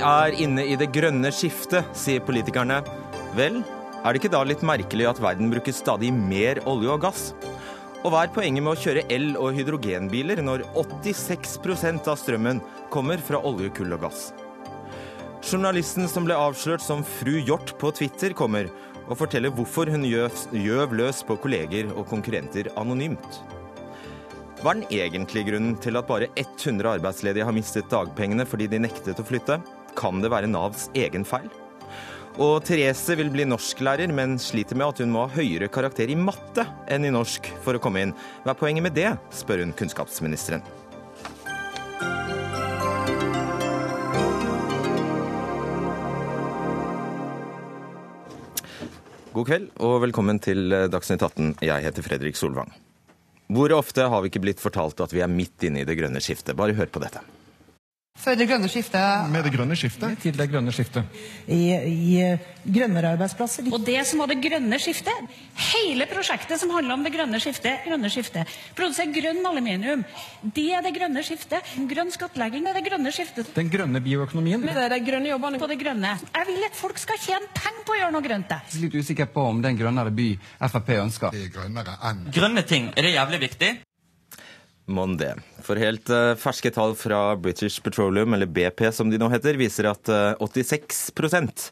er inne i det grønne skiftet, sier politikerne. Vel, er det ikke da litt merkelig at verden bruker stadig mer olje og gass? Og hva er poenget med å kjøre el- og hydrogenbiler når 86% av strømmen kommer fra olje, kull og gass? Journalisten som ble avslørt som fru Hjort på Twitter, kommer og forteller hvorfor hun gjøv løs på kolleger og konkurrenter anonymt. Hva er den egentlige grunnen til at bare 100 arbeidsledige har mistet dagpengene fordi de nektet å flytte? Kan det være Navs egen feil? Og Therese vil bli norsklærer, men sliter med at hun må ha høyere karakter i matte enn i norsk for å komme inn. Hva er poenget med det, spør hun kunnskapsministeren. God kveld og velkommen til Dagsnytt 18. Jeg heter Fredrik Solvang. Hvor ofte har vi ikke blitt fortalt at vi er midt inne i det grønne skiftet? Bare hør på dette. For det grønne skiftet Med det grønne skiftet? Til det grønne skiftet. I, i grønnere arbeidsplasser. Og det som var det grønne skiftet, hele prosjektet som handler om det grønne skiftet, grønne skiftet, produsere grønn aluminium, det er det grønne skiftet. Grønn skattlegging er det grønne skiftet. Den grønne bioøkonomien. Det er de grønne jobbene På det grønne. Jeg vil at folk skal tjene penger på å gjøre noe grønt. Jeg er litt usikker på om det er en grønnere by Frp ønsker. Det er grønnere enn Grønne ting, er det jævlig viktig? Mon det. For helt uh, ferske tall fra British Petroleum, eller BP som de nå heter, viser at uh, 86%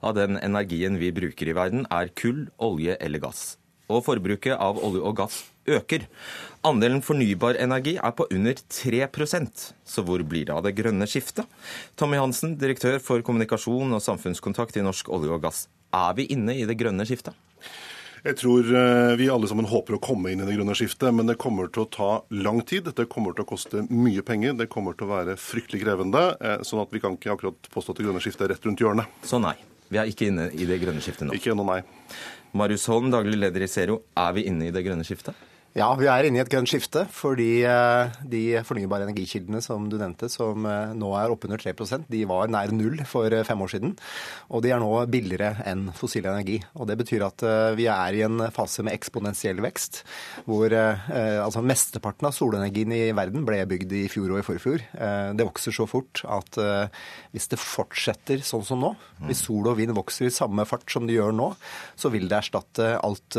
av den energien vi bruker i verden, er kull, olje eller gass. Og forbruket av olje og gass øker. Andelen fornybar energi er på under 3% så hvor blir det av det grønne skiftet? Tommy Hansen, direktør for kommunikasjon og samfunnskontakt i Norsk olje og gass. Er vi inne i det grønne skiftet? Jeg tror eh, vi alle sammen håper å komme inn i det grønne skiftet, men det kommer til å ta lang tid. Det kommer til å koste mye penger. Det kommer til å være fryktelig krevende. eh, Sånn at vi kan ikke akkurat påstå at det grønne skiftet er rett rundt hjørnet. Så nei. Vi er ikke inne i det grønne skiftet nå. Ikke ennå, nei. Marius Holm, daglig leder i Zero. Er vi inne i det grønne skiftet? Ja, vi er inne i et grønt skifte. Fordi eh, de fornybare energikildene som du nevnte, som eh, nå er oppunder 3% de var nær null for eh, fem år siden. Og de er nå billigere enn fossil energi. Og det betyr at vi er i en fase med eksponentiell vekst. Hvor altså mesteparten av solenergien i verden ble bygd i fjor og i forfjor. Det vokser så fort at hvis det fortsetter sånn som nå, hvis sol og vind vokser i samme fart som de gjør nå, så vil det erstatte alt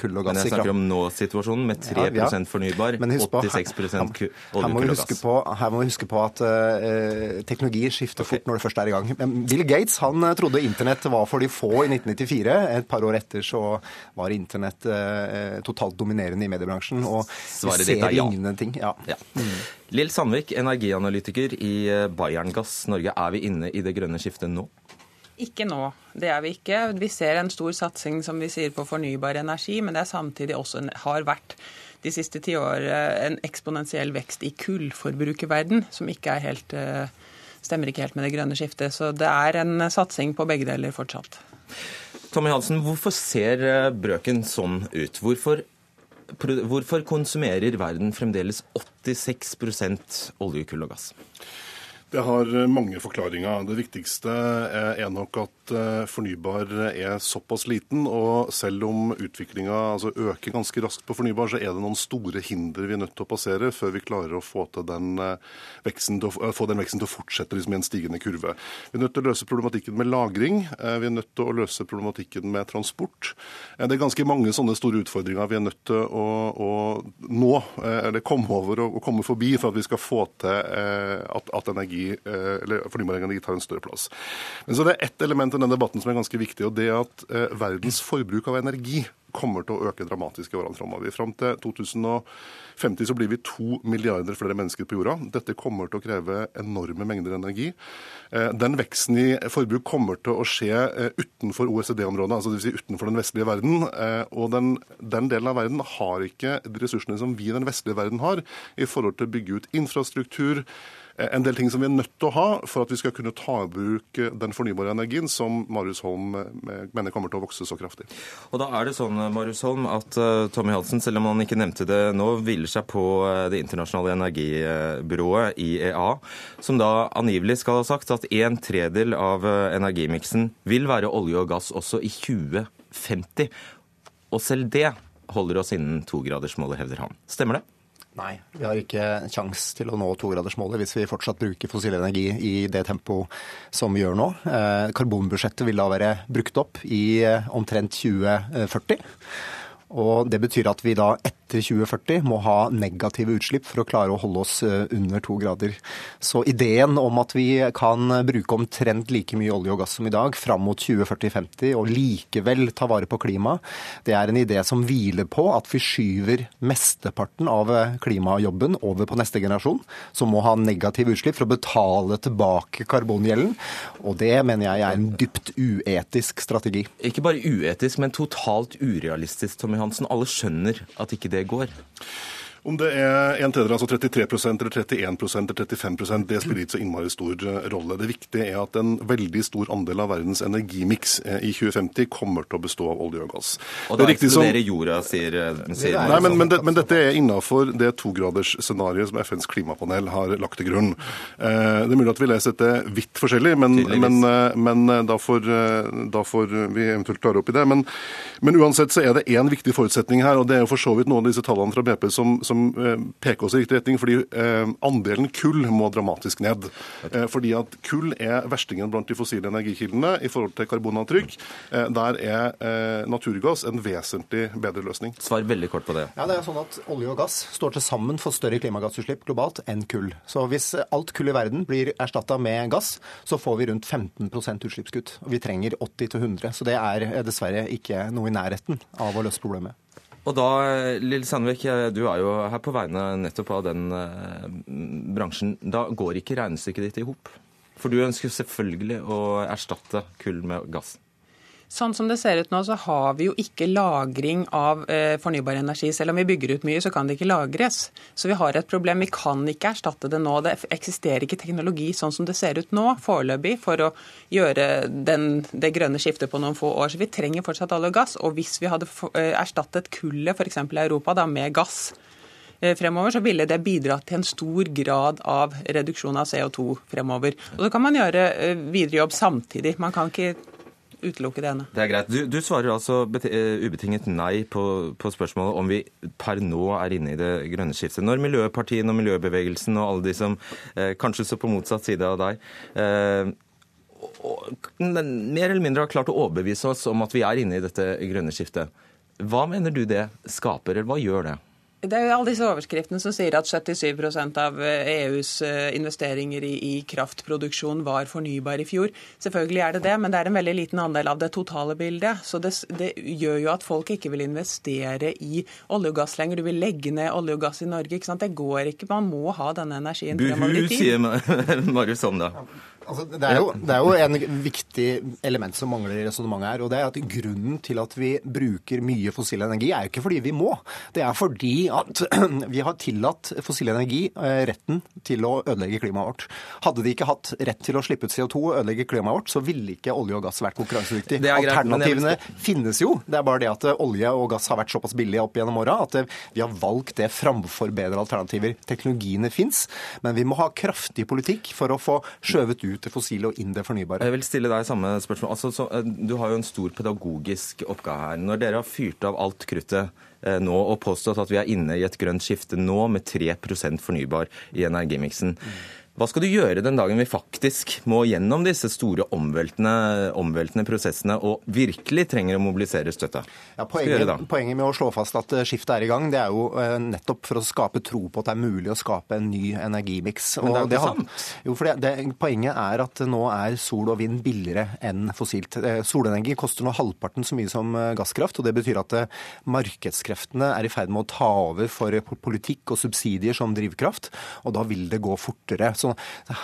kull og gass i kraft. Om nå-situasjonen med 3 Ja, ja. fornybar, Men på, 86 her, ku- olje, og gass. på, her må vi huske på at uh, teknologi skifter fort når det først er i gang. Bill Gates han eh, trodde internett var for de få i 1994. Et par år etter så var internett uh, totalt dominerende i mediebransjen. Og Svaret vi ditt er ser ja. ingenting. Ja. Ja. Lill Sandvik, energianalytiker i Bayerngass Bayern Gass Norge. Er vi inne i det grønne skiftet nå? Ikke nå, det er vi ikke. Vi ser en stor satsing som vi sier, på fornybar energi, men det er samtidig også har vært de siste ti år eh, en eksponentiell vekst i kullforbruk i verden, som ikke er helt eh, stemmer ikke helt med det grønne skiftet. Så det er en satsing på begge deler fortsatt. Tommy Hansen, hvorfor ser eh, brøken sånn ut? Hvorfor, hvorfor konsumerer verden fremdeles 86% olje, kull og gass? Det har eh, mange forklaringer. Det viktigste eh, er nok at eh, fornybar er såpass liten, og selv om utviklinga altså øker ganske raskt på fornybar, så er det noen store hinder vi er nødt til å passere før vi klarer å få, den, veksten, å, få den veksten til å fortsette liksom, i en stigende kurve. Vi er nødt til å løse problematikken med lagring. Vi er nødt til å løse problematikken med transport. Det er ganske mange sånne store utfordringer vi er nødt til å, å nå, eller komme over og, komme forbi, for at vi skal få til at, at energi, eh, eller fornybar energi tar en større plass. Men så er det ett element i denne debatten som er ganske viktig, og det er at eh, verdens forbruk av energi kommer til å øke dramatisk i årene framover. Fram til 2050 så blir vi to milliarder flere mennesker på jorda. Dette kommer til å kreve enorme mengder energi. Eh, Den veksten i forbruk kommer til å skje utenfor OECD-området, altså dvs. Si utenfor den vestlige verden. Og den, den delen av verden har ikke de ressursene som vi i den vestlige verden har, i forhold til å bygge ut infrastruktur, en del ting som vi er nødt til å ha for at vi skal kunne ta i bruk eh, den fornybare energien som Marius Holm eh, mener kommer til å vokse så kraftig. Og da er det sånn, Marius Holm, at eh, Tommy Hansen, selv om han ikke nevnte det nå, hviler seg på eh, det internasjonale energibyrået, IEA, som da angivelig skal ha sagt at en tredel av eh, energimiksen vil være olje og gass også i 2050. Og selv det holder oss innen togradersmålet, hevder han. Stemmer det? Nei, vi har ikke kjangs til å nå togradersmålet hvis vi fortsatt bruker fossil energi i det tempoet som vi gjør nå. Eh, karbonbudsjettet vil da være brukt opp i eh, omtrent 2040. Og Det betyr at vi da etter 2040 må ha negative utslipp for å klare å holde oss eh, under to grader. Så ideen om at vi kan bruke omtrent like mye olje og gass som i dag fram mot 2040-50 og likevel ta vare på klimaet, det er en idé som hviler på at vi skyver mesteparten av eh, klimajobben over på neste generasjon, som må ha negative utslipp for å betale tilbake karbongjelden. Og det mener jeg er en dypt uetisk strategi. Ikke bare uetisk, men totalt urealistisk, Tommy Hansen. Alle skjønner at ikke det går. Om det er en tredjedel, altså 33% eller 31 eller 35 det spiller ikke så innmari stor eh, rolle. Det viktige er at en veldig stor andel av verdens energimiks eh, i 2050 kommer til å bestå av olje og gass. Og da Det er riktig som- eksploderer jorda, sier, eh, sier Nei, men, men, det, men dette er innafor det togradersscenarioet som FNs klimapanel har lagt til grunn. Eh, Det er mulig at vi leser dette vidt forskjellig, men, men, men da, får, da får vi eventuelt klare opp i det. Men, men uansett så er det én viktig forutsetning her, og det er jo for så vidt noen av disse tallene fra BP som, som eh, peker oss i riktig retning. fordi eh, andelen kull må dramatisk ned. Eh, fordi at kull er verstingen blant de fossile energikildene i forhold til karbonavtrykk. Der er naturgass en vesentlig bedre løsning. Svar veldig kort på det. Ja, det er sånn at Olje og gass står til sammen for større klimagassutslipp globalt enn kull. Så hvis alt kull i verden blir erstatta med gass, så får vi rundt 15 utslippskutt. Og vi trenger 80-100. Så det er dessverre ikke noe i nærheten av å løse problemet. Og da, Lill Sandvik, du er jo her på vegne nettopp av den eh, bransjen. Da går ikke regnestykket ditt i hop? For du ønsker selvfølgelig å erstatte kull med gass. Sånn som det ser ut nå, så har vi jo ikke lagring av eh, fornybar energi. Selv om vi bygger ut mye, så kan det ikke lagres. Så vi har et problem. Vi kan ikke erstatte det nå. Det eksisterer ikke teknologi sånn som det ser ut nå, foreløpig, for å gjøre den, det grønne skiftet på noen få år. Så vi trenger fortsatt olje og gass. Og hvis vi hadde eh, erstattet kullet f.eks. i Europa da, med gass, eh, fremover, så ville det bidratt til en stor grad av reduksjon av CO2 fremover. Og så kan man gjøre videre jobb samtidig. Man kan ikke utelukke det ene. Det er greit. Du, du svarer altså eh, ubetinget nei på, på spørsmålet om vi per nå er inne i det grønne skiftet. Når miljøpartiene og miljøbevegelsen og alle de som eh, kanskje står på motsatt side av deg, eh, og, mer eller mindre har klart å overbevise oss om at vi er inne i dette grønne skiftet, hva mener du det skaper, eller hva gjør det? Det er jo alle disse overskriftene som sier at 77% av EUs eh, investeringer i, i kraftproduksjon var fornybar i fjor. Selvfølgelig er det det, men det er en veldig liten andel av det totale bildet. Så det, det gjør jo at folk ikke vil investere i olje og gass lenger. Du vil legge ned olje og gass i Norge. ikke sant? Det går ikke. Man må ha denne energien Buhu, sier Marius Sonda. Altså, det, er jo, det er jo en viktig element som mangler i resonnementet her. og det er at Grunnen til at vi bruker mye fossil energi, er jo ikke fordi vi må. Det er fordi at vi har tillatt fossil energi eh, retten til å ødelegge klimaet vårt. Hadde de ikke hatt rett til å slippe ut CO2 og ødelegge klimaet vårt, så ville ikke olje og gass vært konkurransedyktig. Er Alternativene finnes jo. Det er bare det at eh, olje og gass har vært såpass billige opp gjennom åra at eh, vi har valgt det framfor bedre alternativer. Teknologiene fins, men vi må ha kraftig politikk for å få skjøvet ut det fossile og inn det fornybare. Jeg vil stille deg samme spørsmål. Altså, så, eh, du har jo en stor pedagogisk oppgave her. Når dere har fyrt av alt kruttet eh, nå og påstått at vi er inne i et grønt skifte nå med 3% fornybar i energimiksen. Hva skal du gjøre den dagen vi faktisk må gjennom disse store omveltende, omveltende prosessene og virkelig trenger å mobilisere støtte? Ja, poenget, poenget med å slå fast at eh, skiftet er i gang, det er jo eh, nettopp for å skape tro på at det er mulig å skape en ny energimiks. Men det er jo ikke har- sant. Jo, for det, det, Poenget er at nå er sol og vind billigere enn fossilt. Eh, Solenergi koster nå halvparten så mye som gasskraft, og det betyr at markedskreftene er i ferd med å ta over for politikk og subsidier som drivkraft, og da vil det gå fortere. Så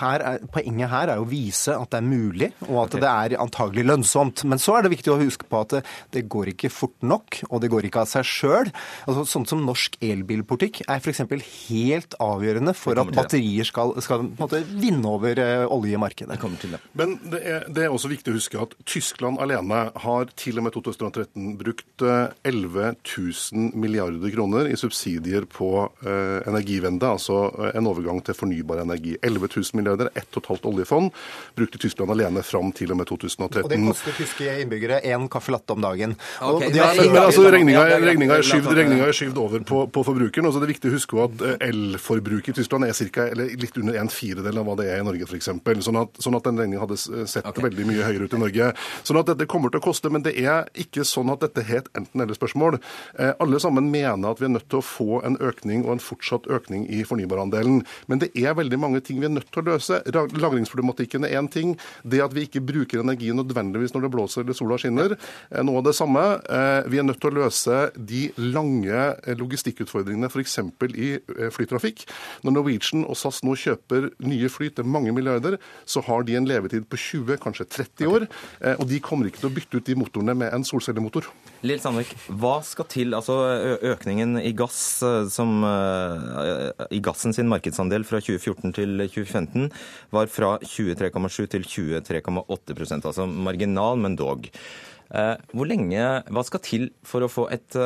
her er, Poenget her er å vise at det er mulig, og at det er antagelig lønnsomt. Men så er det viktig å huske på at det, det går ikke fort nok, og det går ikke av seg sjøl. Altså, sånn som norsk elbilpolitikk er f.eks. helt avgjørende for at batterier skal, skal på en måte, vinne over oljemarkedet. olje i markedet. Jeg kommer til det. Men det er, det er også viktig å huske at Tyskland alene har til og med 2013 brukt eh, 11 000 milliarder kroner i subsidier på eh, energivende, altså eh, en overgang til fornybar energi. 11 000 milliarder, 1,5 oljefond, brukte Tyskland alene fram til og med 2013. Og det koster tyske innbyggere én caffè latte om dagen. Okay, men- Men, altså, regninga, er regninga, er skyvd, er over på, på forbrukeren. Altså, det er viktig å huske at eh, elforbruket i Tyskland er cirka, eller litt under en firedel av hva det er i Norge, f.eks. Sånn, at- sånn at den regninga hadde sett okay. veldig mye høyere ut i Norge. Sånn at dette kommer til å koste, men det er ikke sånn at dette er et enten-eller-spørsmål. Eh, alle sammen mener at vi er nødt til å få en økning og en fortsatt økning i fornybarandelen. Men det er veldig mange ting vi er nødt til å løse. Lagringsproblematikken er én ting. Det at vi ikke bruker energi nødvendigvis når det blåser eller sola skinner, er noe av det samme. Eh, Vi er nødt til å løse de lange eh, logistikkutfordringene f.eks. i eh, flytrafikk. Når Norwegian og SAS nå kjøper nye fly til mange milliarder, så har de en levetid på 20, kanskje 30 år. Og de kommer ikke til å bytte ut de motorene med en solcellemotor. Lill Sandvik, hva skal til? Altså økningen i gass som I gassen sin markedsandel fra 2014 til 2015 var fra 23,7 til 23,8% altså marginal, men dog. Eh, Hvor lenge Hva skal til for å få et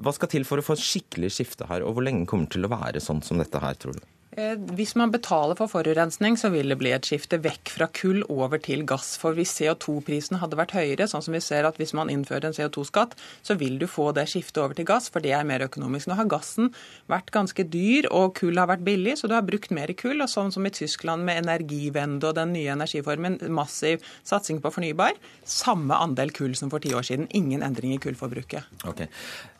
hva skal til for å få et skikkelig skifte her, og hvor lenge kommer det til å være sånn som dette her, tror du? Eh, Hvis man betaler for forurensning, så vil det bli et skifte vekk fra kull over til gass. For hvis CO2-prisen hadde vært høyere, sånn som vi ser at hvis man innfører en CO2-skatt, så vil du få det skiftet over til gass, for det er mer økonomisk. Nå har gassen vært ganske dyr, og kull har vært billig, så du har brukt mer kull. Og sånn som i Tyskland med Energiwende og den nye energiformen, massiv satsing på fornybar, samme andel kull som for ti år siden. Ingen endring i kullforbruket. Ok.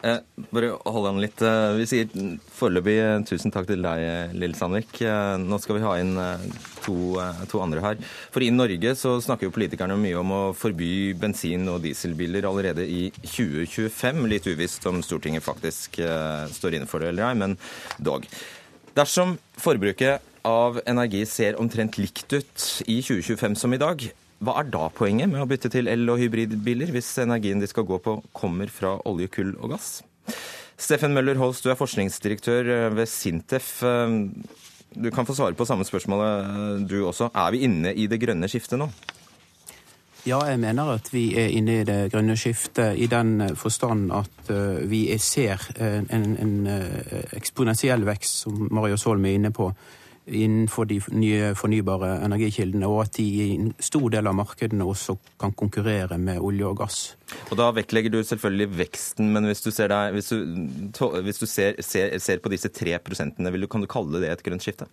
Eh, bare hold an litt. Eh, vi sier foreløpig eh, tusen takk til deg, Lille Lill Sandvik. Eh, nå skal vi ha inn eh, to, eh, to andre her. For i Norge så snakker jo politikerne mye om å forby bensin- og dieselbiler allerede i 2025. Litt uvisst om Stortinget faktisk eh, står inne for det eller ei, men dog. Dersom forbruket av energi ser omtrent likt ut i 2025 som i dag, hva er da poenget med å bytte til el- og hybridbiler, hvis energien de skal gå på kommer fra olje, kull og gass? Steffen Møller Holst, du er forskningsdirektør eh, ved Sintef. Eh, Du kan få svare på samme spørsmålet eh, du også. Er vi inne i det grønne skiftet nå? Ja, jeg mener at vi er inne i det grønne skiftet i den forstand at vi er- ser en, en, en eksponentiell vekst, som Marius Holm er inne på, innenfor de nye fornybare energikildene, og at de i en stor del av markedene også kan konkurrere med olje og gass. Og Da vektlegger du selvfølgelig veksten, men hvis du ser, deg, hvis du, hvis du ser, ser, ser på disse tre prosentene, kan du kalle det et grønt skifte?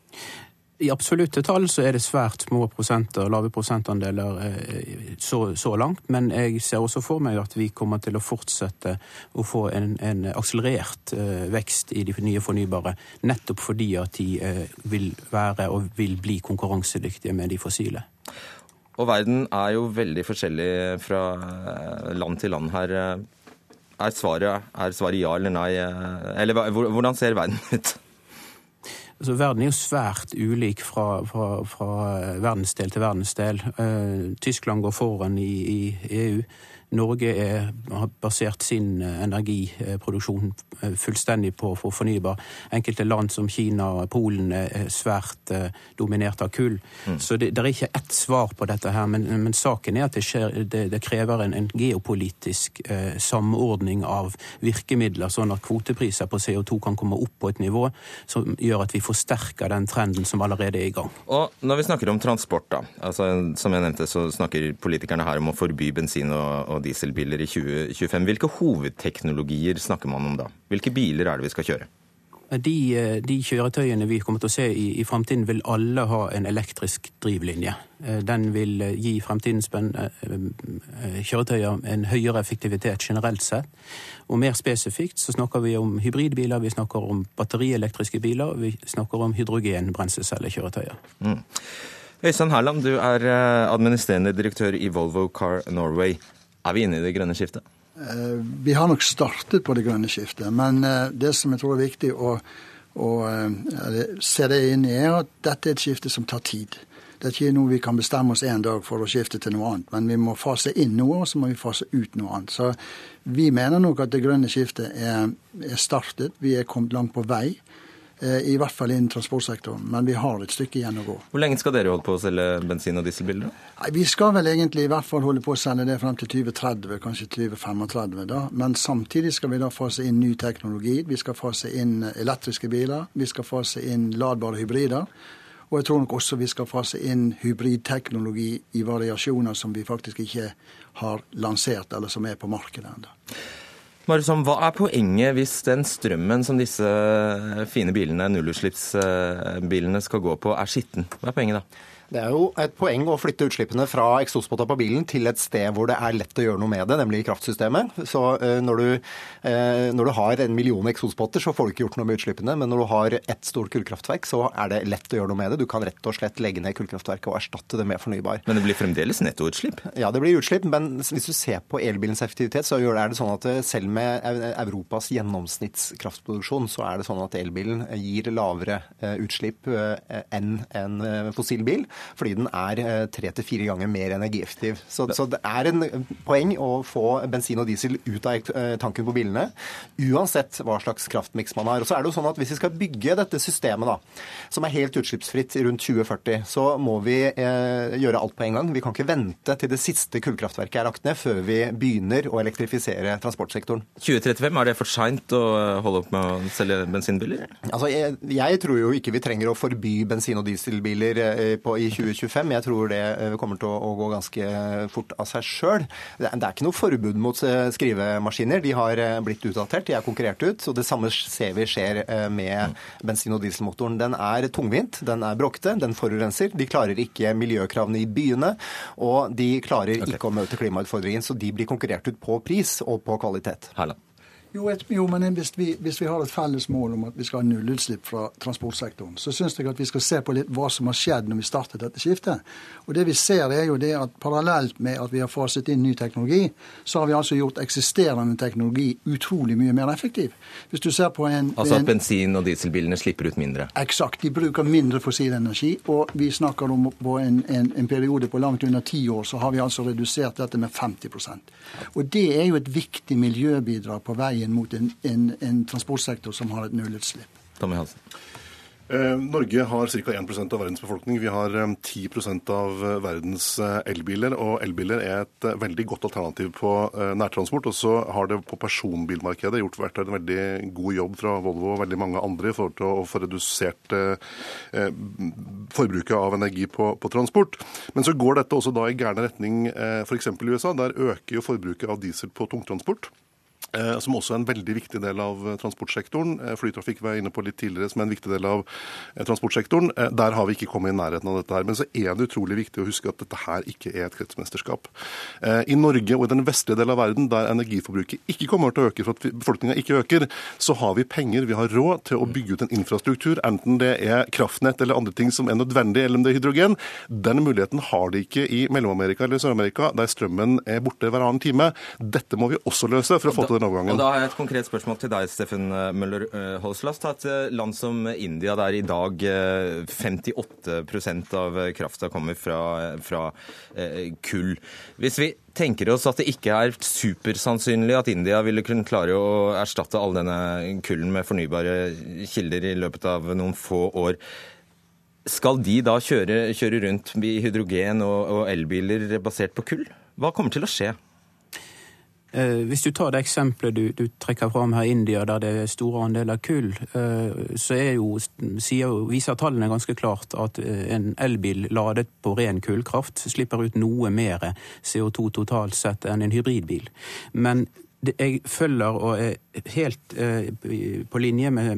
I absolutte tall så er det svært små prosenter, lave prosentandeler eh, så, så langt, men jeg ser også for meg at vi kommer til å fortsette å få en, en akselerert eh, vekst i de nye fornybare, nettopp fordi at de eh, vil være og vil bli konkurransedyktige med de fossile. Og verden er jo veldig forskjellig fra land til land her. Er svaret, er svaret ja eller nei? Eller hvordan ser verden ut? Altså, verden er jo svært ulik fra, fra, fra verdensdel til verdensdel. Eh, Tyskland går foran i, i EU. Norge er, har basert sin eh, energiproduksjon eh, fullstendig på, for fornybar. Enkelte land som Kina og Polen er svært eh, dominert av kull. Så det, det er ikke ett svar på dette her, men, men saken er at det, skjer, det, det krever en, en geopolitisk eh, samordning av virkemidler, sånn at kvotepriser på CO2 kan komme opp på et nivå som gjør at vi forsterker den trenden som allerede er i gang. Og når vi snakker om transport, da. Altså, som jeg nevnte, så snakker politikerne her om å forby bensin- og, og dieselbiler i 2025. Hvilke hovedteknologier snakker man om da? Hvilke biler er det vi skal kjøre? De, eh, de kjøretøyene vi kommer til å se i, i fremtiden, vil alle ha en elektrisk drivlinje. Eh, Den vil eh, gi fremtidens kjøretøyer en høyere effektivitet generelt sett. Og mer spesifikt så snakker vi om hybridbiler, vi snakker om batterielektriske biler, og vi snakker om hydrogen-brenselscellekjøretøyer. Mm. Øystein Herland, du er administrerende direktør i Volvo Car Norway. Er vi inne i det grønne skiftet? Eh, Vi har nok startet på det grønne skiftet, men eh, det som jeg tror er viktig å, å eh, se det inn i, er at dette er et skifte som tar tid. Det er ikke noe vi kan bestemme oss en dag for å skifte til noe annet, men vi må fase inn noe, og så må vi fase ut noe annet. Så vi mener nok at det grønne skiftet er, er startet. Vi er kommet langt på vei, i hvert fall innen transportsektoren, men vi har et stykke igjen å gå. Hvor lenge skal dere holde på å selge bensin- og dieselbiler? Nei, Vi skal vel egentlig i hvert fall holde på å selge det frem til 2030, kanskje 2035. da. Men samtidig skal vi da fase inn ny teknologi. Vi skal fase inn elektriske biler. Vi skal fase inn ladbare hybrider. Og jeg tror nok også vi skal fase inn hybridteknologi i variasjoner som vi faktisk ikke har lansert, eller som er på markedet ennå. Mariusson, hva er poenget hvis den strømmen som disse fine bilene, nullutslippsbilene skal gå på, er skitten? Hva er poenget da? Det er jo et poeng å flytte utslippene fra eksospotta på bilen til et sted hvor det er lett å gjøre noe med det, nemlig kraftsystemet. Så eh, når du, eh, når du har en million eksospotter, så får du ikke gjort noe med utslippene. Men når du har ett stort kullkraftverk, så er det lett å gjøre noe med det. Du kan rett og slett legge ned kullkraftverket og erstatte det med fornybar. Men det blir fremdeles nettoutslipp? Ja, det blir utslipp. Men hvis du ser på elbilens effektivitet, så er det sånn at eh, selv med Europas gjennomsnittskraftproduksjon, så er det sånn at elbilen gir lavere utslipp enn en fossilbil fordi den er eh, tre til fire ganger mer energieffektiv. Så, så, det er en poeng å få bensin og diesel ut av eh, tanken på bilene, uansett hva slags kraftmiks man har. Og så er det jo sånn at Hvis vi skal bygge dette systemet, da, som er helt utslippsfritt rundt 2040, så må vi eh, gjøre alt på en gang. Vi kan ikke vente til det siste kullkraftverket er lagt ned før vi begynner å elektrifisere transportsektoren. 2035, er det for seint å holde opp med å selge bensinbiler? Altså, jeg, jeg, tror jo ikke vi trenger å forby bensin- og dieselbiler eh, på, i 2025. Jeg tror det eh, kommer til å gå ganske fort av seg sjøl. Det er ikke noe forbud mot eh, skrivemaskiner. De har eh, blitt utdatert, de er konkurrert ut. og Det samme ser vi skjer med bensin- og dieselmotoren. Den er tungvint, den er bråkete, den forurenser. De klarer ikke miljøkravene i byene, og de klarer okay. ikke å møte klimautfordringen. Så de blir konkurrert ut på pris og på kvalitet. Herland. Jo, et, jo, men hvis vi, hvis vi, har et felles mål om at vi skal ha nullutslipp fra transportsektoren, så syns jeg at vi skal se på litt hva som har skjedd når vi startet dette skiftet. Og det vi ser er jo det at Parallelt med at vi har faset inn ny teknologi, så har vi altså gjort eksisterende teknologi utrolig mye mer effektiv. Hvis du ser på en... Altså at bensin- og dieselbilene slipper ut mindre? Eksakt. De bruker mindre fossil energi. Og vi snakker om på en, en, en periode på langt under ti år, så har vi altså redusert dette med 50% Og det er jo et viktig miljøbidrag på veien veien mot en, en, en transportsektor som har et nullutslipp. Tommy Hansen. Eh, Norge har ca. 1% av verdens befolkning. Vi har 10 eh, av eh, verdens elbiler. Og elbiler er et veldig godt alternativ på nærtransport. Og så har det på personbilmarkedet gjort vært en veldig god jobb fra Volvo og veldig mange andre i forhold til å få redusert forbruket av energi på, på, transport. Men så går dette også da i gæren retning f.eks. i USA. Der øker jo forbruket av diesel på tungtransport. Eh, som også er en veldig viktig del av eh, transportsektoren. Eh, flytrafikk var jeg inne på litt tidligere som er en viktig del av transportsektoren. Der har vi ikke kommet i nærheten av dette her. Men så er det utrolig viktig å huske at dette her ikke er et kretsmesterskap. I Norge og i den vestlige del av verden, der energiforbruket ikke kommer til å øke for at befolkninga ikke øker, så har vi penger, vi har råd til å bygge ut en infrastruktur, enten det er kraftnett eller andre ting som er nødvendig, eller om det er hydrogen. Den muligheten har de ikke i Mellom-Amerika eller Sør-Amerika, der strømmen er borte hver annen time. Dette må vi også løse for å få til den overgangen. Og da har jeg et konkret spørsmål til deg, Steffen eh, Møller eh, Holslas. Ta et eh, land som India, der i dag 58% av krafta kommer fra, fra kull. Hvis vi tenker oss at det ikke er supersannsynlig at India ville kunne klare å erstatte all denne kullen med fornybare kilder i løpet av noen få år. Skal de da kjøre, kjøre rundt i hydrogen og, og elbiler basert på kull? Hva kommer til å skje? Eh, hvis du tar det eksempelet du, du, trekker fram her, India, der det er store andeler kull, eh, så jo, sier, viser tallene ganske klart at eh, en elbil ladet på ren kullkraft slipper ut noe mer CO2 totalt sett enn en hybridbil. Men jeg følger og er helt eh, på linje med,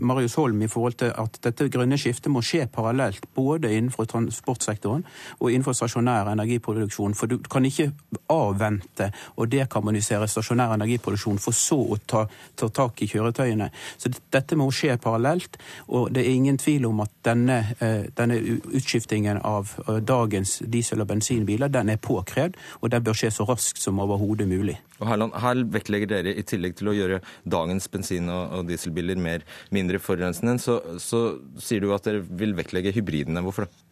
Marius Holm i forhold til at dette grønne skiftet må skje parallelt både innenfor transportsektoren og innenfor stasjonær energiproduksjon. For du kan ikke avvente og dekarbonisere stasjonær energiproduksjon for så å ta, ta tak i kjøretøyene. Så dette må skje parallelt, og det er ingen tvil om at denne, eh, denne utskiftingen av eh, dagens diesel- og bensinbiler den er påkrevd, og den bør skje så raskt som overhodet mulig. Og Herland, her vektlegger dere, i tillegg til å gjøre dagens bensin- og, dieselbiler mer, mindre forurensende, så, så sier du at dere vil vektlegge hybridene. Hvorfor det?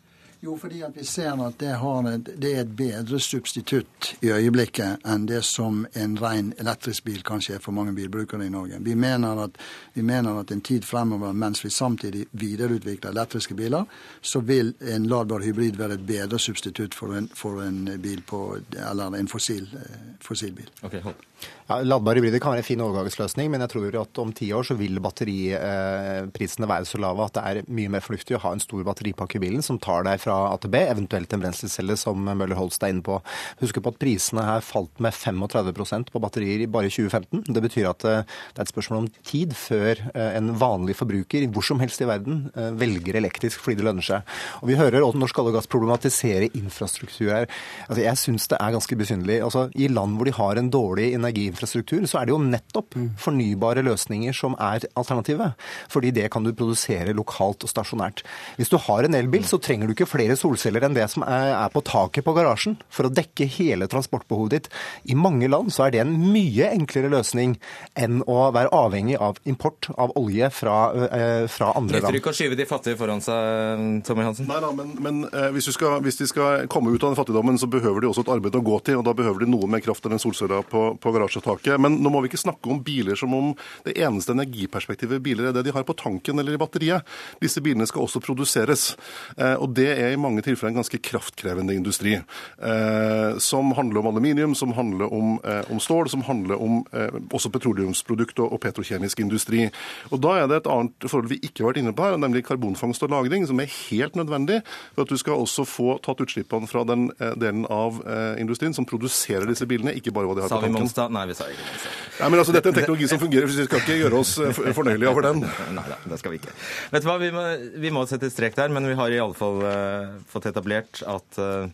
Jo, fordi vi ser at det, et, det er et bedre substitutt i øyeblikket enn det som en ren elektrisk bil kanskje er for mange bilbrukere i Norge. Vi mener at, vi mener at en tid fremover, mens vi samtidig videreutvikler elektriske biler, så vil en ladbar hybrid være et bedre substitutt for en, for en bil på, eller en fossil, eh, fossilbil. Okay, hold. Ja, Ladbare hybrider kan være en fin overgangsløsning, men jeg tror at om ti år så vil batteriprisene være så lave at det er mye mer fornuftig å ha en stor batteripakke i bilen som tar deg fra A til B, eventuelt en brenselcelle, som Møller Holst er inne på. Husk på at prisene her falt med 35% på batterier i bare 2015. Det betyr at eh, det er et spørsmål om tid før eh, en vanlig forbruker hvor som helst i verden eh, velger elektrisk fordi det lønner seg. Og Vi hører også Norsk Olje og Gass problematisere infrastruktur her. Altså, jeg syns det er ganske besynderlig. Altså, I land hvor de har en dårlig energiinfrastruktur, så er det jo nettopp fornybare løsninger som er alternativet. Fordi det kan du produsere lokalt og stasjonært. Hvis du har en elbil, så trenger du ikke flere solceller enn det som er på taket på garasjen for å dekke hele transportbehovet ditt. I mange land så er det en mye enklere løsning enn å være avhengig av import av olje fra, eh, fra andre Nytter ikke å skyve de fattige foran seg, Tommy Hansen? Nei da, men, men eh, hvis, du skal, hvis de skal komme ut av den fattigdommen, så behøver de også et arbeid å gå til. og Da behøver de noe mer kraft enn en solceller på, på garasjetaket. Men nå må vi ikke snakke om biler som om det eneste energiperspektivet biler er det de har på tanken eller i batteriet. Disse bilene skal også produseres. Eh, og det er i mange tilfeller en ganske kraftkrevende industri. Eh, som handler om aluminium, som handler om, eh, om stål, som handler om også petroleumsprodukt og, petrokjemisk industri. Og Da er det et annet forhold vi ikke har vært inne på her, nemlig karbonfangst og -lagring, som er helt nødvendig for at du skal også få tatt utslippene fra den delen av industrien som produserer disse bilene, ikke bare hva de har på tanken. Nei, vi Monstad. Nei, men altså, Dette er en teknologi som fungerer, så vi skal ikke gjøre oss eh, fornøyelige over den. Nei da, det skal vi ikke. Vet du hva, Vi må, vi må sette strek der, men vi har i alle fall uh, fått etablert at uh,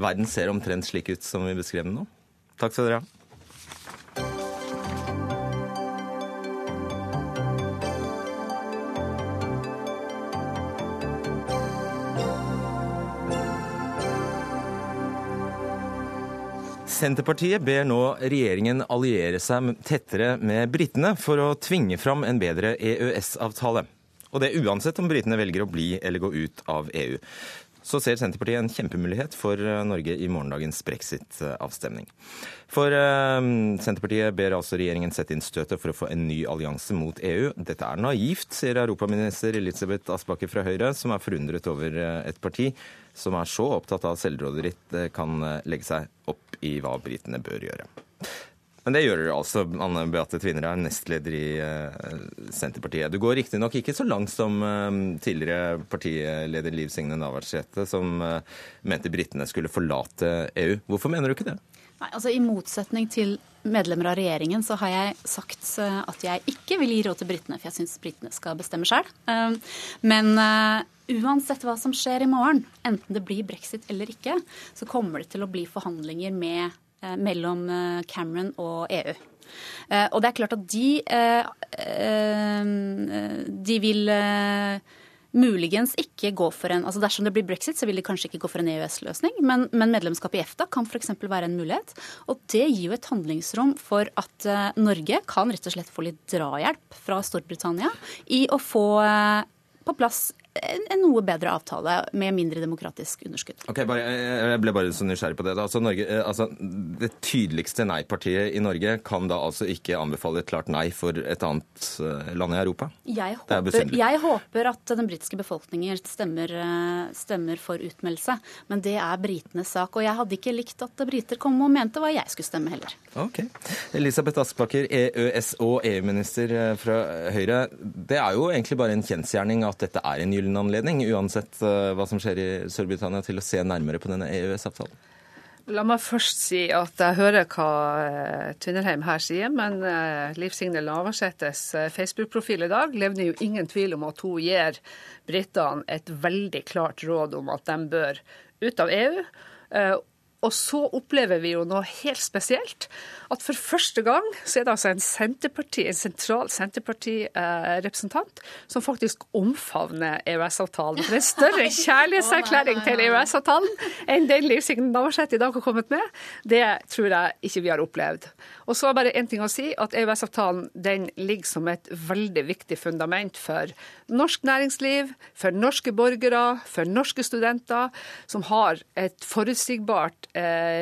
verden ser omtrent slik ut som vi beskrev den nå. Takk skal dere ha. Senterpartiet ber nå regjeringen alliere seg tettere med britene for å tvinge fram en bedre EØS-avtale. Og det uansett om britene velger å bli eller gå ut av EU. Så ser Senterpartiet en kjempemulighet for eh, Norge i morgendagens brexit-avstemning. For eh, Senterpartiet ber altså regjeringen sette inn støtet for å få en ny allianse mot EU. Dette er naivt, sier europaminister Elisabeth Aspaker fra Høyre, som er forundret over eh, et parti som er så opptatt av selvråderitt kan legge seg opp i hva britene bør gjøre. Men det gjør dere altså. Anne Beate Tvinner er nestleder i eh, Senterpartiet. Du går riktignok ikke så langt som eh, tidligere partileder Liv Signe Navarsete, som eh, mente britene skulle forlate EU. Hvorfor mener du ikke det? Nei, altså I motsetning til medlemmer av regjeringen så har jeg sagt at jeg ikke vil gi råd til britene, for jeg syns britene skal bestemme sjøl. Men uansett hva som skjer i morgen, enten det blir brexit eller ikke, så kommer det til å bli forhandlinger med, mellom eh, Cameron og EU. Eh, Og det er klart at de, eh, eh, de vil eh, muligens ikke gå for en altså Dersom det blir brexit, så vil de kanskje ikke gå for en EØS-løsning, men, men medlemskap i EFTA kan f.eks. være en mulighet. Og det gir jo et handlingsrom for at eh, Norge kan rett og slett få litt drahjelp fra Storbritannia i å få eh, på plass en, en noe bedre avtale med mindre demokratisk underskudd. Ok, bare, Jeg ble bare så nysgjerrig på det. Altså, Norge, eh, altså, det tydeligste nei-partiet i Norge kan da altså ikke anbefale et klart nei for et annet eh, land i Europa? Jeg er håper, jeg håper at den britiske befolkningen stemmer, eh, stemmer for utmeldelse, men det er britenes sak. Og jeg hadde ikke likt at briter kom og mente hva jeg skulle stemme heller. Ok. Elisabeth Aspaker, EØS- og EU-minister fra Høyre. Det er jo egentlig bare en kjensgjerning at dette er en gyllen anledning, uansett eh, hva som skjer i Storbritannia, til å se nærmere på denne EØS-avtalen. La meg først si at jeg hører hva eh, Tvinnerheim her sier, men eh, Liv Signe Navarsetes Facebook-profil i dag levner jo ingen tvil om at hun gir britene et veldig klart råd om at de bør ut av EU. Eh, Og så opplever vi jo noe helt spesielt. At for første gang så er det altså en Senterparti, en sentral Senterparti-representant som faktisk omfavner EØS-avtalen. For en større kjærlighetserklæring til EØS-avtalen enn den Liv Signe Navarsete i dag har kommet med, det tror jeg ikke vi har opplevd. Og så er bare én ting å si, at EØS-avtalen den ligger som et veldig viktig fundament for norsk næringsliv, for norske borgere, for norske studenter, som har et forutsigbart eh,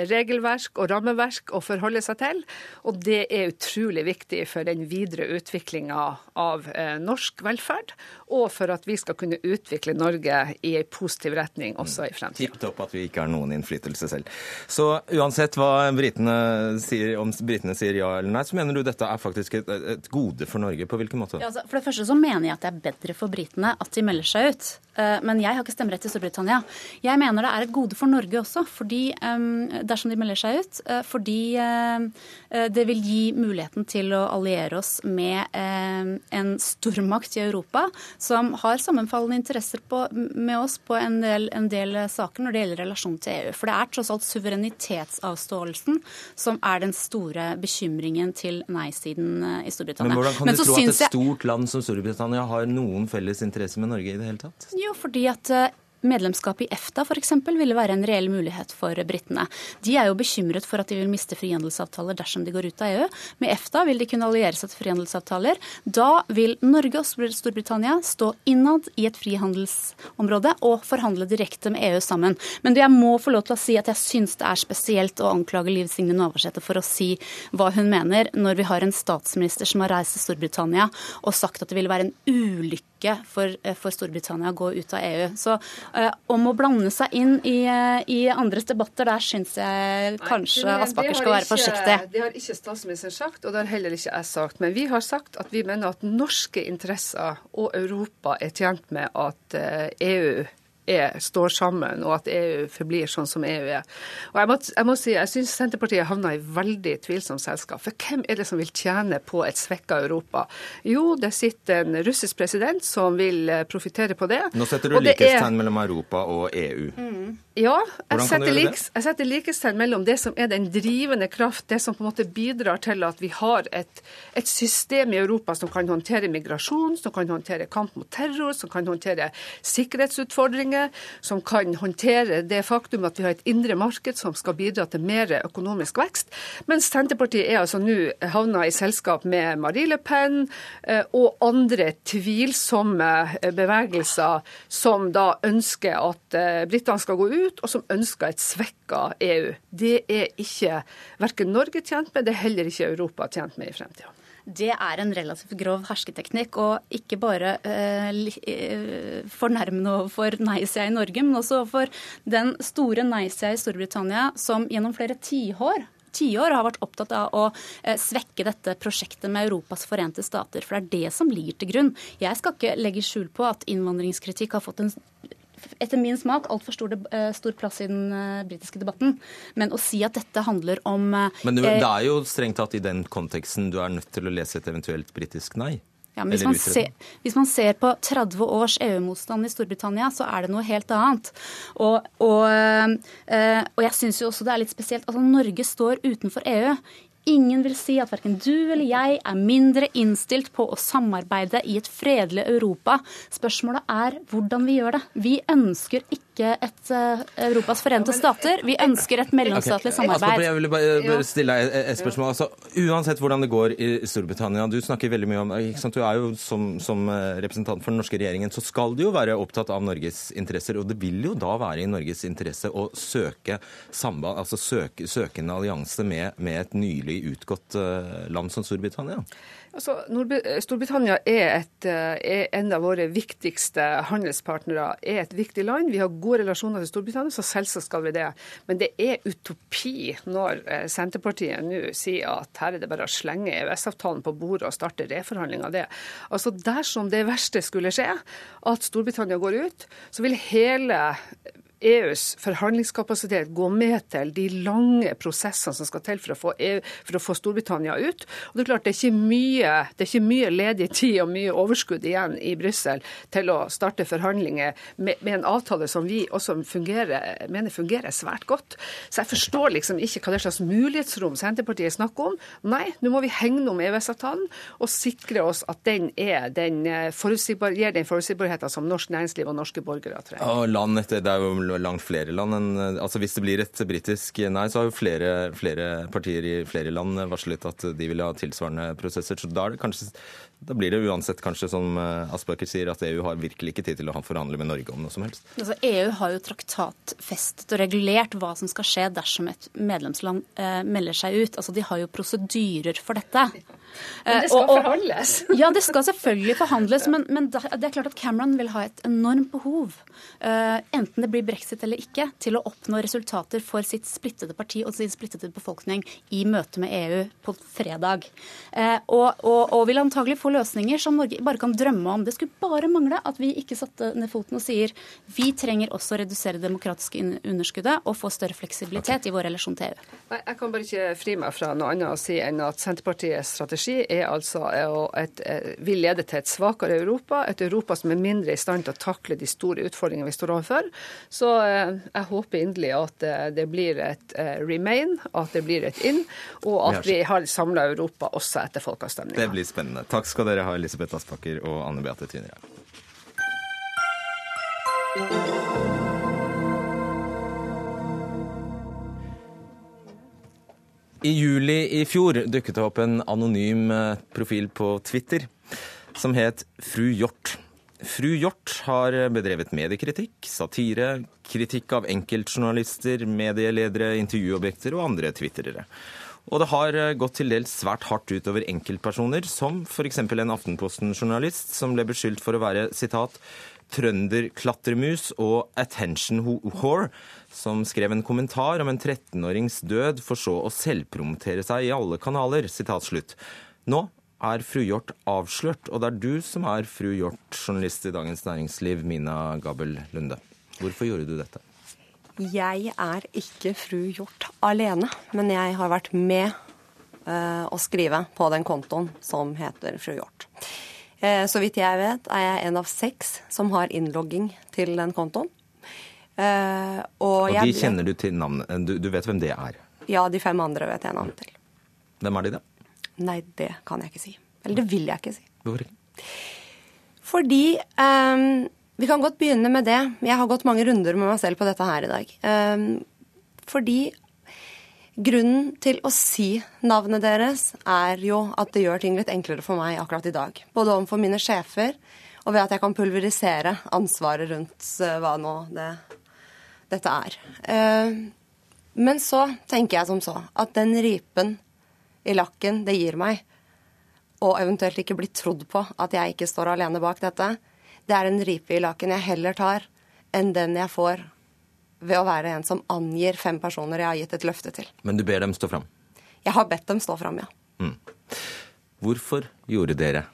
regelverk og rammeverk å forholde seg til. Og det er utrolig viktig for den videre utviklinga av eh, norsk velferd, og for at vi skal kunne utvikle Norge i en positiv retning også i fremtiden. Tipp topp at vi ikke har noen innflytelse selv. Så uansett hva britene sier, om britene sier ja eller nei, så mener du dette er faktisk et, et gode for Norge. På hvilken måte? Ja, altså, for det første så mener jeg at det er bedre for britene at de melder seg ut. Eh, Men jeg har ikke stemmerett i Storbritannia. Jeg mener det er et gode for Norge også, fordi, eh, dersom de melder seg ut. eh, Fordi eh, det vil gi muligheten til å alliere oss med eh, en stormakt i Europa som har sammenfallende interesser på, med oss på en del, en del saker når det gjelder relasjon til EU. For det er tross alt suverenitetsavståelsen som er den store bekymringen til nei-siden eh, i Storbritannia. Men hvordan kan Men du tro at et stort land som Storbritannia har noen felles interesse med Norge i det hele tatt? Jo, fordi at eh, medlemskap i EFTA f.eks. ville være en reell mulighet for britene. De er jo bekymret for at de vil miste frihandelsavtaler dersom de går ut av EU. Med EFTA vil de kunne alliere seg til frihandelsavtaler. Da vil Norge og Storbritannia stå innad i et frihandelsområde og forhandle direkte med EU sammen. Men jeg må få lov til å si at jeg syns det er spesielt å anklage Liv Signe Navarsete for å si hva hun mener, når vi har en statsminister som har reist til Storbritannia og sagt at det ville være en ulykke for, eh, for Storbritannia å gå ut av EU. Så eh, om å blande seg inn i, eh, i andres debatter, der syns jeg kanskje Nei, det Aspaker skal være ikke- forsiktig. Det har ikke statsministeren sagt, og det har heller ikke jeg sagt. Men vi har sagt at vi mener at norske interesser og Europa er tjent med at eh, EU er, står sammen, og at EU forblir sånn som EU er. Og Jeg må, jeg må si, jeg syns Senterpartiet havna i veldig tvilsomt selskap. For hvem er det som vil tjene på et svekka Europa? Jo, det sitter en russisk president som vil eh, profitere på det. Nå setter du likhetstegn er- mellom Europa og EU. EU. ja, jeg setter, liks, jeg setter likhetstegn mellom det som er den drivende kraft, det som på en måte bidrar til at vi har et, et system i Europa som kan håndtere migrasjon, som kan håndtere kamp mot terror, som kan håndtere sikkerhetsutfordringer, som kan håndtere det faktum at vi har et indre marked som skal bidra til mer økonomisk vekst. Mens Senterpartiet er altså nå havna i selskap med Marie Le Pen eh, og andre tvilsomme eh, bevegelser som da ønsker at eh, britene skal gå ut, og som ønsker et svekka EU. Det er ikke verken Norge tjent med, det er heller ikke Europa tjent med i fremtida. Det er en relativt grov hersketeknikk, og ikke bare eh, eh, fornærmende overfor nei-sida i Norge, men også overfor den store nei-sida i Storbritannia, som gjennom flere tiår tiår har vært opptatt av å eh, svekke dette prosjektet med Europas forente stater. For det er det som ligger til grunn. Jeg skal ikke legge skjul på at innvandringskritikk har fått en etter min smak altfor stor, eh, stor plass i den eh, britiske debatten. Men å si at dette handler om eh, Men det er jo strengt tatt i den konteksten du er nødt til å lese et eventuelt britisk nei. Ja, men hvis man, ser, hvis man ser på 30 års EU-motstand i Storbritannia, så er det noe helt annet. Og, og, og jeg syns jo også det er litt spesielt. Altså, Norge står utenfor EU. Ingen vil si at verken du eller jeg er mindre innstilt på å samarbeide i et fredelig Europa. Spørsmålet er hvordan vi gjør det. Vi ønsker ikke et eh, Europas forente stater. Vi ønsker et mellomstatlig samarbeid. Jeg vil bare, bare stille deg et, spørsmål. Altså, uansett hvordan det går i Storbritannia, du snakker veldig mye om ikke sant? Du er jo som, som eh, representant for den norske regjeringen, så skal du jo være opptatt av Norges interesser. Og det vil jo da være i Norges interesse å søke samband, altså søke, søke en allianse med, med et nylig utgått eh, land som Storbritannia. Altså, Storbritannia er, et, eh, er en av våre viktigste handelspartnere. er et viktig land. Vi har gode relasjoner til Storbritannia, så selvsagt skal vi det. Men det er utopi når eh, Senterpartiet nå sier at her er det bare å slenge EØS-avtalen på bordet og starte reforhandling av det. Altså Dersom det verste skulle skje, at Storbritannia går ut, så vil hele EUs forhandlingskapasitet gå med til de lange prosessene som skal til for å få, EU, for å få Storbritannia ut. Og det er klart det er ikke mye, det er ikke mye ledig tid og mye overskudd igjen i Brussel til å starte forhandlinger med, med, en avtale som vi også fungerer, mener fungerer svært godt. Så jeg forstår liksom ikke hva det slags mulighetsrom Senterpartiet snakker om. Nei, nå må vi hegne om EØS-avtalen og sikre oss at den, er den eh, gir den forutsigbarheten som norsk næringsliv og norske borgere trenger. Og land etter, Langt flere land enn altså Hvis det blir et britisk nei, så har jo flere, flere, partier i flere land varslet at de vil ha tilsvarende prosesser. Så da, er det kanskje, da blir det uansett kanskje, som eh, Aspaker sier, at EU har virkelig ikke tid til å forhandle med Norge om noe som helst. Altså, EU har jo traktatfestet og regulert hva som skal skje dersom et medlemsland eh, melder seg ut. Altså, de har jo prosedyrer for dette. Men det skal og, og, forhandles? ja, det skal selvfølgelig forhandles. Men, men, det er klart at Cameron vil ha et enormt behov, uh, enten det blir brexit eller ikke, til å oppnå resultater for sitt splittede parti og sin splittede befolkning i møte med EU på fredag. Uh, og, og, og, vil antagelig få løsninger som Norge bare kan drømme om. Det skulle bare mangle at vi ikke satte ned foten og sier vi trenger også å redusere det demokratiske underskuddet og få større fleksibilitet okay. i vår relasjon til EU. Nei, Jeg kan bare ikke fri meg fra noe annet å si enn at Senterpartiets strategi er altså et, et, vil lede til et svakere Europa, et Europa som er mindre i stand til å takle de store utfordringene vi står overfor. Så eh, jeg håper inderlig at eh, det blir et eh, remain, at det blir et in, og at vi har samla Europa også etter folkeavstemninga. Det blir spennende. Takk skal dere ha, Elisabeth Aspaker og Anne Beate Tvinnereim. I juli i fjor dukket det opp en anonym eh, profil på Twitter som het Fru Hjort. Fru Hjort har bedrevet mediekritikk, satire, kritikk av enkeltjournalister, medieledere, intervjuobjekter og andre twitterere. Og det har eh, gått til dels svært hardt utover enkeltpersoner, som f.eks. en Aftenposten-journalist som ble beskyldt for å være sitat, trønderklatremus og attention whore, som skrev en kommentar om en 13-årings død, for så å selvpromotere seg i alle kanaler. Sitat slutt. Nå er fru Hjort avslørt, og det er du som er fru Hjort, journalist i Dagens Næringsliv, Mina Gabel Lunde. Hvorfor gjorde du dette? Jeg er ikke fru Hjort alene, men jeg har vært med uh, å skrive på den kontoen som heter fru Hjort. Uh, så vidt jeg vet, er jeg en av seks som har innlogging til den kontoen. Uh, og, og de kjenner du til navnet? Du, du, vet hvem det er? Ja, de fem andre vet jeg navnet til. Hvem er de, da? Nei, det kan jeg ikke si. Eller det vil jeg ikke si. Hvorfor ikke? Fordi um, Vi kan godt begynne med det. Jeg har gått mange runder med meg selv på dette her i dag. Um, fordi grunnen til å si navnet deres er jo at det gjør ting litt enklere for meg akkurat i dag. Både overfor mine sjefer og ved at jeg kan pulverisere ansvaret rundt uh, hva nå det dette er. Eh, men så tenker jeg som så at den ripen i lakken det gir meg, og eventuelt ikke bli trodd på at jeg ikke står alene bak dette, det er en ripe i laken jeg heller tar enn den jeg får ved å være en som angir fem personer jeg har gitt et løfte til. Men du ber dem stå fram? Jeg har bedt dem stå fram, ja. Mm. Hvorfor gjorde dere,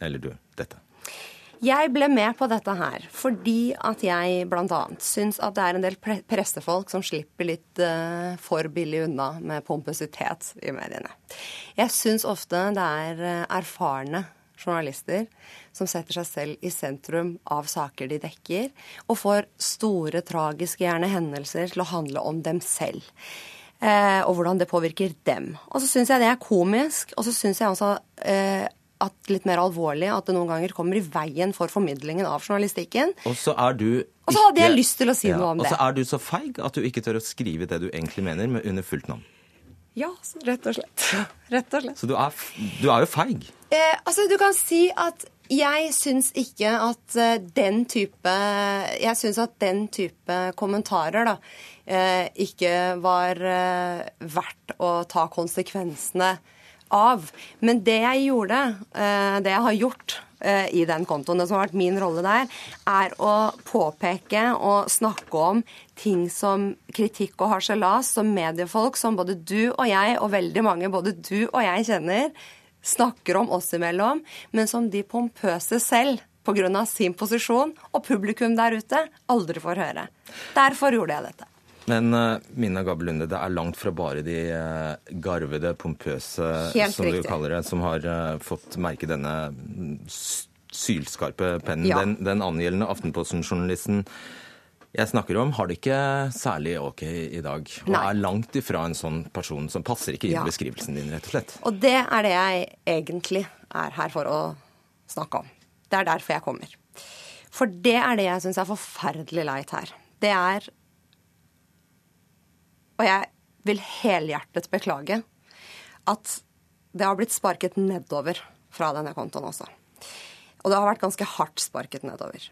eller du, dette? Jeg ble med på dette her fordi at jeg bl.a. syns at det er en del pressefolk som slipper litt uh, for billig unna med pompøsitet i mediene. Jeg syns ofte det er uh, erfarne journalister som setter seg selv i sentrum av saker de dekker, og får store, tragiske gjerne hendelser til å handle om dem selv. Eh, og hvordan det påvirker dem. Og så syns jeg det er komisk, og så syns jeg også eh, at litt mer alvorlig at det noen ganger kommer i veien for formidlingen av journalistikken. Og så er du Og så hadde jeg lyst til å si ja, noe om det. Og så er du så feig at du ikke tør å skrive det du egentlig mener, med under fullt navn. Ja, rett og slett. Rett og slett. Så du er, du er jo feig. Eh, altså, du kan si at jeg syns ikke at uh, den type Jeg syns at den type kommentarer da uh, ikke var uh, verdt å ta konsekvensene av. Men det jeg gjorde, eh, det jeg har gjort eh, i den kontoen, det som har vært min rolle der, er å påpeke og snakke om ting som kritikk og harselas, som mediefolk som både du og jeg, og veldig mange både du og jeg kjenner, snakker om oss imellom, men som de pompøse selv pga. sin posisjon, og publikum der ute aldri får høre. Derfor gjorde jeg dette. Men uh, Mina Gabelunde, det er langt fra bare de uh, garvede, pompøse, Helt som riktig. du kaller det, som har uh, fått merke denne mm, sylskarpe pennen. Ja. Den, den angjeldende Aftenposten-journalisten jeg snakker om, har det ikke særlig ok i dag. Og Nei. er langt ifra en sånn person som passer ikke inn Ja. i beskrivelsen din, rett og slett. Og det er det jeg egentlig er her for å snakke om. Det er derfor jeg kommer. For det er det jeg syns er forferdelig leit her. Det er Og jeg vil helhjertet beklage at det har blitt sparket nedover fra denne kontoen også. Og det har vært ganske hardt sparket nedover.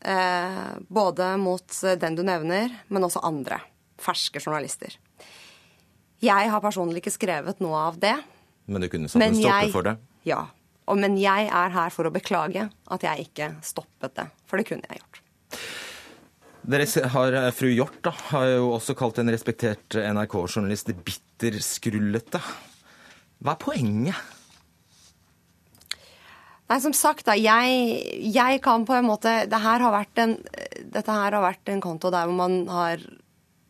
Eh, både mot den du nevner, men også andre. Ferske journalister. Jeg har personlig ikke skrevet noe av det. Men du kunne satt en stopper for det. Ja. Og, men jeg er her for å beklage at jeg ikke stoppet det. For det kunne jeg gjort. Dere har, eh, Fru Hjort da, har jo også kalt en respektert NRK-journalist bitterskrullete. Hva er poenget? Nei, som sagt, da, jeg, jeg kan på en måte det her vært en, Dette her har vært en konto der hvor man har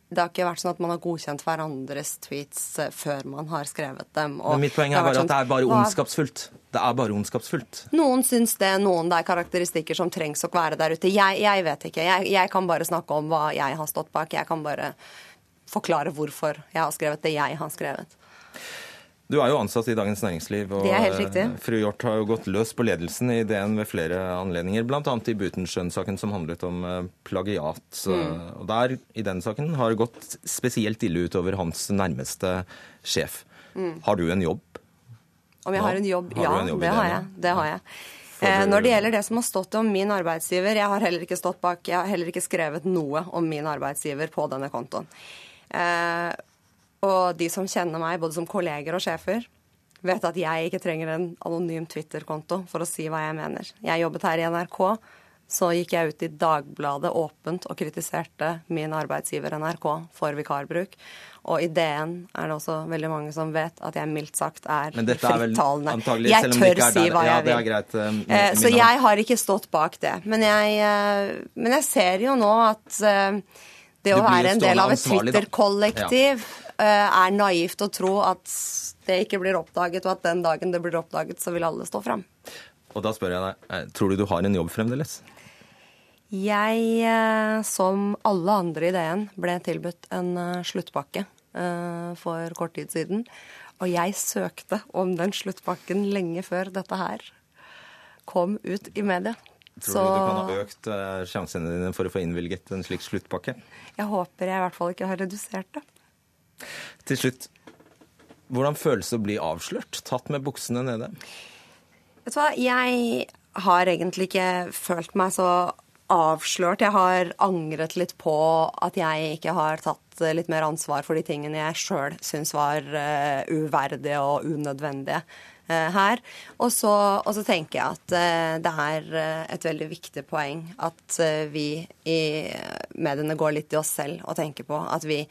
Det har ikke vært sånn at man har godkjent hverandres tweets eh, før man har skrevet dem. og Men mitt poeng er bare sånn, at det sånn, er bare ondskapsfullt. Det er bare ondskapsfullt. Noen syns det, noen det er karakteristikker som trengs å være der ute. Jeg, jeg vet ikke. Jeg, jeg kan bare snakke om hva jeg har stått bak. Jeg kan bare forklare hvorfor jeg har skrevet det jeg har skrevet. Du er jo ansatt i Dagens Næringsliv, og Det er helt riktig. eh, fru Hjort har jo gått løs på ledelsen i DN ved flere anledninger, bl.a. i Butenschøn-saken som handlet om eh, plagiat. Mm. Og der, i den saken, har det gått spesielt ille utover hans nærmeste sjef. Mm. Har du en jobb? Om jeg har en jobb? Har ja, en jobb det har jeg. Det har jeg. Eh, når det gjelder det som har stått om min arbeidsgiver, jeg har heller ikke stått bak, jeg har heller ikke skrevet noe om min arbeidsgiver på denne kontoen. Og de som kjenner meg, både som kolleger og sjefer, vet at jeg ikke trenger en anonym Twitter-konto for å si hva jeg mener. Jeg jobbet her i NRK, så gikk jeg ut i Dagbladet åpent og kritiserte min arbeidsgiver NRK for vikarbruk. Og i DN er det også veldig mange som vet at jeg mildt sagt er Men dette er frittalende. jeg tør ikke si hva ja, jeg det vil. greit, eh, Eh, så jeg har ikke stått bak det. Men jeg, eh, men jeg ser jo nå at eh, det å være en del av et. Twitter-kollektiv eh, er naivt å tro at det ikke blir oppdaget, og at den dagen det blir oppdaget, så vil alle stå fram. Og da spør jeg deg, eh, tror du du har en jobb fremdeles? Jeg, eh, som alle andre i DN, ble tilbudt en eh, sluttpakke eh, for kort tid siden. Og jeg søkte om den sluttpakken lenge før dette her kom ut i media. Tror Så du du kan ha økt eh, sjansene dine for å få innvilget en slik sluttpakke? jeg håper jeg i hvert fall ikke har redusert det. Til slutt, hvordan føles det å bli avslørt? Tatt med buksene nede? Vet du hva, jeg har egentlig ikke følt meg så avslørt. Jeg har angret litt på at jeg ikke har tatt litt mer ansvar for de tingene jeg sjøl syns var eh, uverdige og unødvendige eh, her. Og så, og så tenker jeg at eh, det er et veldig viktig poeng at vi i mediene går litt i oss selv og tenker på at vi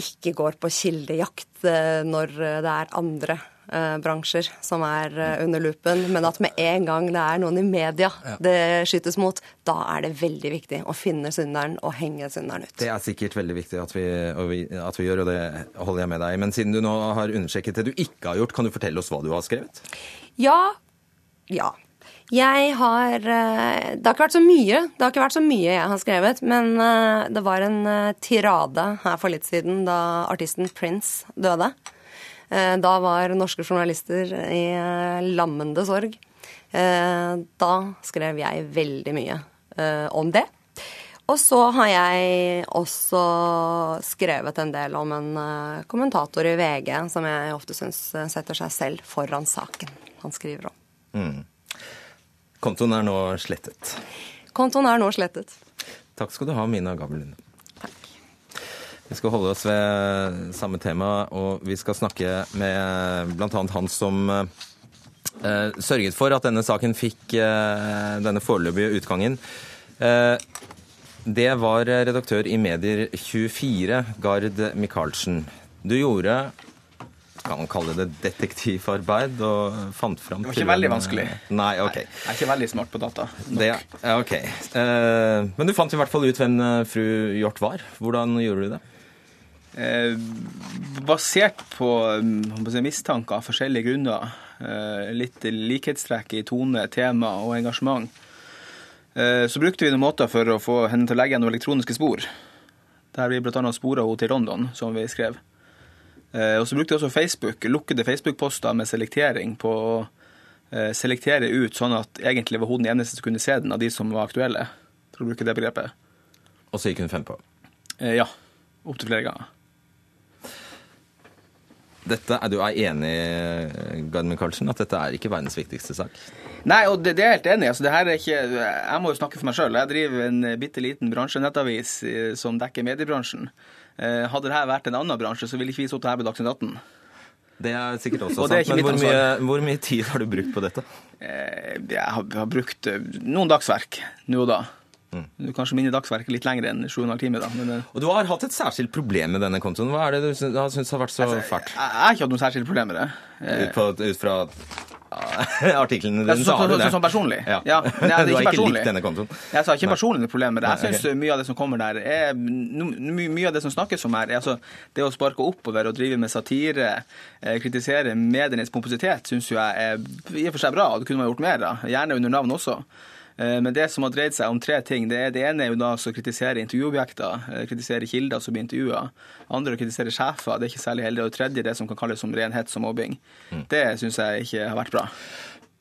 ikke går på kildejakt eh, når eh, det er andre eh, bransjer som er eh, under lupen, men at med en gang det er noen i media det skytes mot, da er det veldig viktig å finne synderen og henge synderen ut. Det er sikkert veldig viktig at vi, vi, at vi gjør, og det holder jeg med deg. Men siden du nå har understreket det du ikke har gjort, kan du fortelle oss hva du har skrevet? Ja. Ja. Jeg har eh, Det har ikke vært så mye. Det har ikke vært så mye jeg har skrevet, men eh, det var en eh, tirade her for litt siden da artisten Prince døde. Da var norske journalister i lammende sorg. Da skrev jeg veldig mye om det. Og så har jeg også skrevet en del om en kommentator i VG som jeg ofte syns setter seg selv foran saken han skriver om. Mm. Kontoen er nå slettet. Kontoen er nå slettet. Takk skal du ha, Mina Gabelund. Vi skal holde oss ved samme tema, og vi skal snakke med bl.a. han som eh, sørget for at denne saken fikk eh, denne foreløpige utgangen. Eh, det var redaktør i Medier24, Gard Michaelsen. Du gjorde kan man kalle det detektivarbeid, og fant fram Det var til ikke veldig en- vanskelig. Nei, ok. Jeg er ikke veldig smart på data. Det, ja, ok. Eh, men du fant i hvert fall ut hvem eh, fru Hjort var. Hvordan gjorde du det? Eh, basert på jeg si, mistanker av forskjellige grunner, eh, litt likhetstrekk i tone, tema og engasjement, eh, så brukte vi noen måter for å få henne til å legge igjen noen elektroniske spor. Der vi bl.a. spora henne til London, som vi skrev. Eh, og så brukte jeg også Facebook, lukkede Facebook-poster med selektering på å eh, selektere ut sånn at egentlig var hun den eneste som kunne se den av de som var aktuelle, for å bruke det begrepet. Og så gikk hun fem på. Eh, ja. Opptil flere ganger. Dette, er du er enig, Gard Michaelsen, at dette er ikke verdens viktigste sak? Nei, og det, det er jeg helt enig i. Altså, ikke, jeg må jo snakke for meg sjøl. Jeg driver en bitte liten bransjenettavis som dekker mediebransjen. Eh, Hadde dette vært en annen bransje, så ville ikke vi sittet her på Dagsnytt 18. Det er sikkert også Og sant, men hvor mye, hvor mye tid har du brukt på dette? Eh, Jeg har, har brukt eh, noen dagsverk nå og da. Kanskje mine dagsverk er litt lengre enn sju og en halv time. da. Men, eh, Og du har hatt et særskilt problem med denne kontoen. Hva er det du syns har vært så Altså, fælt? jeg, har ikke hatt noe særskilt problem med det. Eh, Ut, på, ut fra artiklene dine, så- så har du det. Sånn personlig? Ja. Ja, nei, det er du har ikke ikke likt denne kontoen. Jeg sa ikke personlig problem med det. Jeg syns okay. mye av det som kommer der, er my, Mye av det som snakkes om her, er altså det å sparke oppover og drive med satire, eh, kritisere medienes pompositet, syns jeg er i og for seg bra, og det kunne man gjort mer av. Gjerne under navn også. Eh, Men det som har dreid seg om tre ting, det, er, det ene er jo da å kritisere intervjuobjekter, eh, kritisere kilder som blir intervjua. Andre å kritisere sjefer, det er ikke særlig heldig. Og tredje det som kan kalles som ren hets og mobbing. Mm. Det syns jeg ikke har vært bra.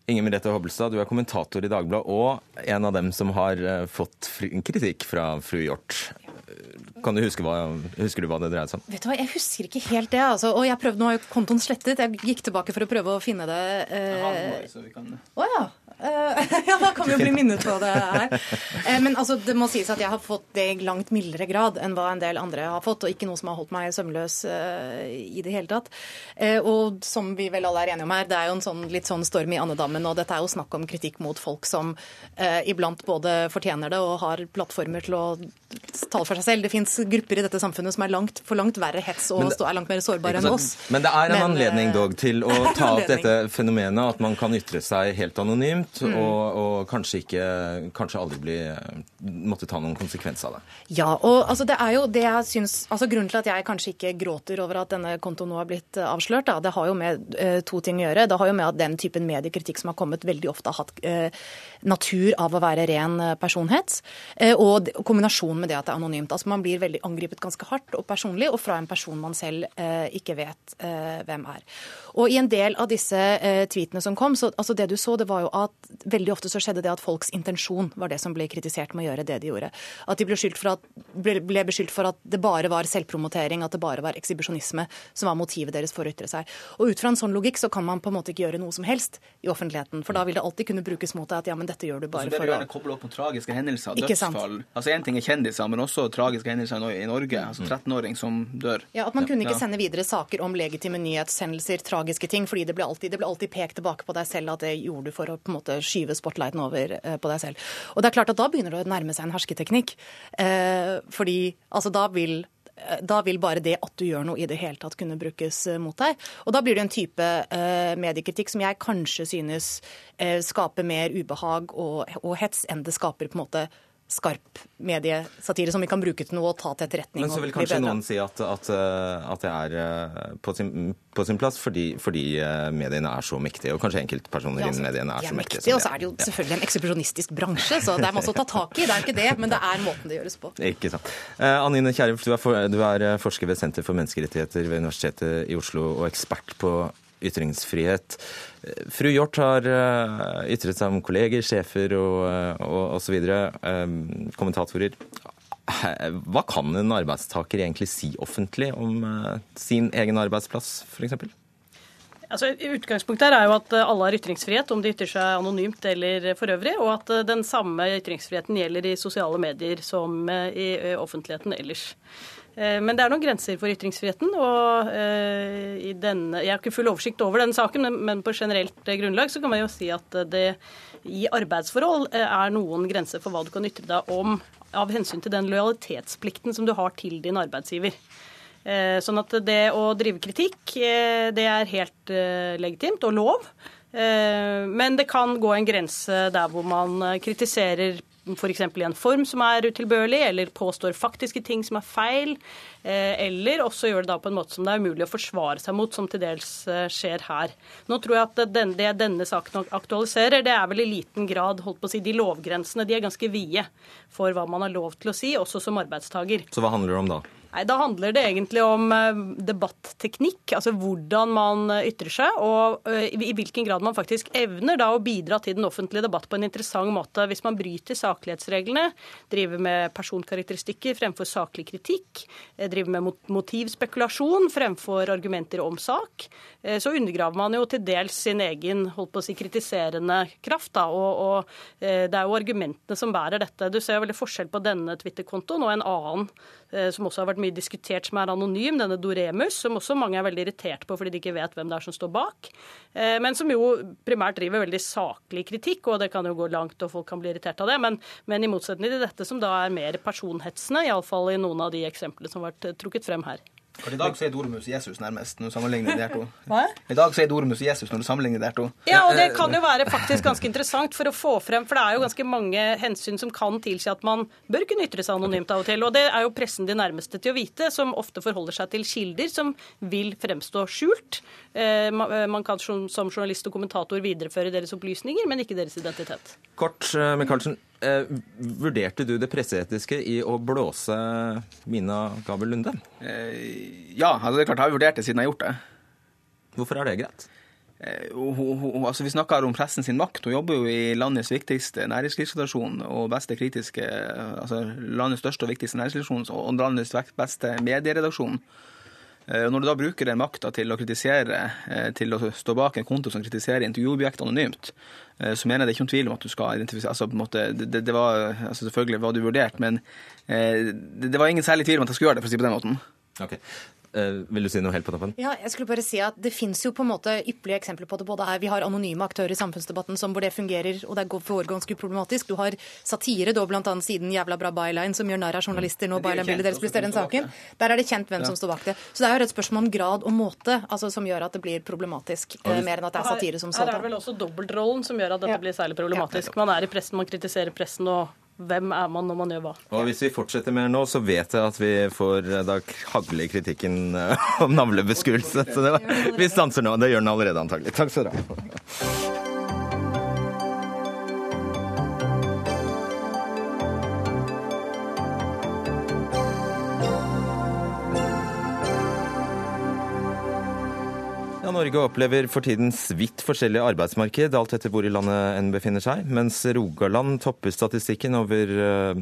Inger Merete Hobbelstad, du er kommentator i Dagbladet og en av dem som har eh, fått kritikk fra fru Hjort. Kan du huske, hva, husker du hva det dreide seg om? Vet du hva, Jeg husker ikke helt det. altså. Og jeg prøvde, Nå har jo kontoen slettet. Jeg gikk tilbake for å prøve å finne det. eh, Så vi kan... Å ja. Eh, ja, da kan vi jo bli minnet på det her. Eh, Men altså, det må sies at jeg har fått det i langt mildere grad enn hva en del andre har fått, og ikke noe som har holdt meg søvnløs eh, i det hele tatt. Og som vi vel alle er enige om her, det er jo en sånn, litt sånn storm i andedammen, og dette er jo snakk om kritikk mot folk som eh, iblant både fortjener det og har plattformer til å tale for seg selv. Det fins grupper i dette samfunnet som er langt, for langt verre hets og det- er langt mer sårbare enn oss. Men det er en Men, anledning dog til å ta opp dette fenomenet, at man kan ytre seg helt anonymt, Mm. og, og kanskje ikke Kanskje aldri bli måtte ta noen konsekvens av det. Ja, og altså, det er jo det jeg syns altså Grunnen til at jeg kanskje ikke gråter over at denne kontoen nå har blitt eh, avslørt, da, det har jo med uh, to ting å gjøre. Det har jo med at den typen mediekritikk som har kommet, veldig ofte har hatt eh, natur av å være ren personhet personhets. Eh, og kombinasjonen med det at det er anonymt. Altså Man blir veldig angrepet ganske hardt og personlig, og fra en person man selv eh, ikke vet eh, hvem er. Og i en del av disse eh, tweetene som kom, så altså det du så, det var jo at veldig ofte så skjedde det at folks intensjon var det som ble kritisert med å gjøre det de gjorde. At de ble, for at, ble beskyldt for at det bare var selvpromotering, at det bare var ekshibisjonisme som var motivet deres for å ytre seg. Og ut fra en sånn logikk så kan man på en måte ikke gjøre noe som helst i offentligheten, for da vil det alltid kunne brukes mot deg at ja, men dette gjør du bare altså, det vil for å gjerne koble opp mot tragiske hendelser, dødsfall. Altså Én ting er kjendiser, men også tragiske hendelser i Norge. Altså 13-åring som dør. Ja, At man kunne ikke Ja. sende videre saker om legitime nyhetshendelser, tragiske ting, fordi det ble, alltid, det ble alltid pekt tilbake på deg selv at det gjorde du for å på en måte skyve spotlighten over eh, på deg selv. Og det er klart at da begynner det å nærme seg en hersketeknikk. Eh, fordi altså da vil da vil bare det at du gjør noe i det hele tatt kunne brukes eh, mot deg. Og da blir det en type eh, mediekritikk som jeg kanskje synes eh, skaper mer ubehag og, og hets enn det skaper på en måte skarp mediesatire som vi kan bruke til noe og ta til etterretning. Men så vil kanskje noen si at, at, eh, at det er eh, på sin, på sin plass fordi, fordi eh, mediene er så mektige, og kanskje enkeltpersoner Ja, innen altså, mediene er er så mektige. mektige, Og så er det jo selvfølgelig en eksepsjonistisk bransje, så det er masse å ta tak i. Det er ikke det, men det er måten det gjøres på. Ikke sant. Eh, Anine Kjerulf, du, du er forsker ved Senter for menneskerettigheter ved Universitetet i Oslo og ekspert på ytringsfrihet. Fru Hjort har eh, ytret seg om kolleger, sjefer og, eh, osv. Uh, kommentatorer. Hva kan en arbeidstaker egentlig si offentlig om eh, sin egen arbeidsplass, f.eks.? Altså, Utgangspunktet her er jo at alle har ytringsfrihet, om de ytrer seg anonymt eller for øvrig, og at den samme ytringsfriheten gjelder i sosiale medier som i offentligheten ellers. Eh, Men det er noen grenser for ytringsfriheten. og eh, denne, Jeg har ikke full oversikt over denne saken, men, på generelt eh, grunnlag så kan man jo si at det i arbeidsforhold er noen grenser for hva du kan ytre deg om av hensyn til den lojalitetsplikten som du har til din arbeidsgiver. Sånn at det å drive kritikk, det er helt legitimt og lov. Men det kan gå en grense der hvor man kritiserer f.eks. i en form som er utilbørlig, eller påstår faktiske ting som er feil. eh, Eller også gjør det da på en måte som det er umulig å forsvare seg mot, som til dels eh, skjer her. Nå tror jeg at det denne saken aktualiserer, det er vel i liten grad holdt på å si, De lovgrensene de er ganske vide for hva man har lov til å si, også som arbeidstaker. Så hva handler det om da? Nei, Da handler det egentlig om eh, debatteknikk, altså hvordan man eh, ytrer seg, og eh, i hvilken grad man faktisk evner da å bidra til den offentlige debatt på en interessant måte. Hvis man bryter saklighetsreglene, driver med personkarakteristikker fremfor saklig kritikk, driver med motivspekulasjon fremfor argumenter om sak, så undergraver man jo til dels sin egen holdt på å si, kritiserende kraft. Da, og, og Det er jo argumentene som bærer dette. Du ser jo veldig forskjell på denne Twitter-kontoen og en annen som også har vært mye diskutert, som er anonym, denne Doremus, som også mange er veldig irritert på fordi de ikke vet hvem det er som står bak. Eh, Men som jo primært driver veldig saklig kritikk, og det kan jo gå langt, og folk kan bli irritert av det. Men, men i motsetning til dette, som da er mer personhetsende, iallfall i noen av de eksemplene som har vært eh, trukket frem her. For I dag sier Dormus Doremus Jesus nærmest, når du sammenligner de her to. Hva? I dag sier Dormus Doremus Jesus når du sammenligner de her to. Ja, og det kan jo være faktisk ganske interessant for å få frem, for det er jo ganske mange hensyn som kan tilsi at man bør kunne ytre seg anonymt av og til. Og det er jo pressen de nærmeste til å vite, som ofte forholder seg til kilder som vil fremstå skjult. Eh, eh, Man kan som som journalist og kommentator videreføre deres opplysninger, men ikke deres identitet. Kort, eh, Michaelsen. Eh, vurderte du det presseetiske i å blåse Mina Gabel Lunde? Eh, ja, altså det er klart, jeg har vurdert det siden jeg har gjort det. Hvorfor er det greit? Eh, hun- hun- altså Vi snakker om pressen sin makt. Hun jobber jo i landets viktigste næringslivssituasjon og beste kritiske altså Landets største og viktigste næringslivssituasjon og landets beste medieredaksjon. Eh, Når du da bruker den makta til å kritisere, eh, til å stå bak en konto som kritiserer intervjuobjekt anonymt, eh, så mener jeg det er ikke noen tvil om at du skal identifisere altså måte, det, det- var, altså Selvfølgelig var du vurdert, men eh, det, det var ingen særlig tvil om at jeg skulle gjøre det, for å si på den måten. Ok. Eh, vil du si noe helt på toppen? Ja, jeg skulle bare si at Det finnes jo på en måte ypperlige eksempler på det. både her. Vi har anonyme aktører i samfunnsdebatten som hvor det fungerer, og det går- foregår ganske uproblematisk. Du har satire, da bl.a. siden Jævla bra byline, som gjør narr av journalister når kjent deres blir større enn saken. Der er det kjent hvem Ja. som står bak det. Så det er jo et spørsmål om grad og måte altså, som gjør at det blir problematisk, eh, mer enn at det er satire som Her er det vel også dobbeltrollen som gjør at dette blir særlig problematisk. Man er i pressen, man kritiserer pressen, og hvem er man når man gjør hva? Og hvis vi fortsetter mer nå, så vet jeg at vi får eh, da hagle kritikken eh, om navlebeskuelse. Så det var, vi stanser nå. Det gjør den allerede, antagelig. Takk skal dere ha. Norge opplever for tiden vidt forskjellig arbeidsmarked, alt etter hvor i landet en befinner seg. Mens Rogaland topper statistikken over uh,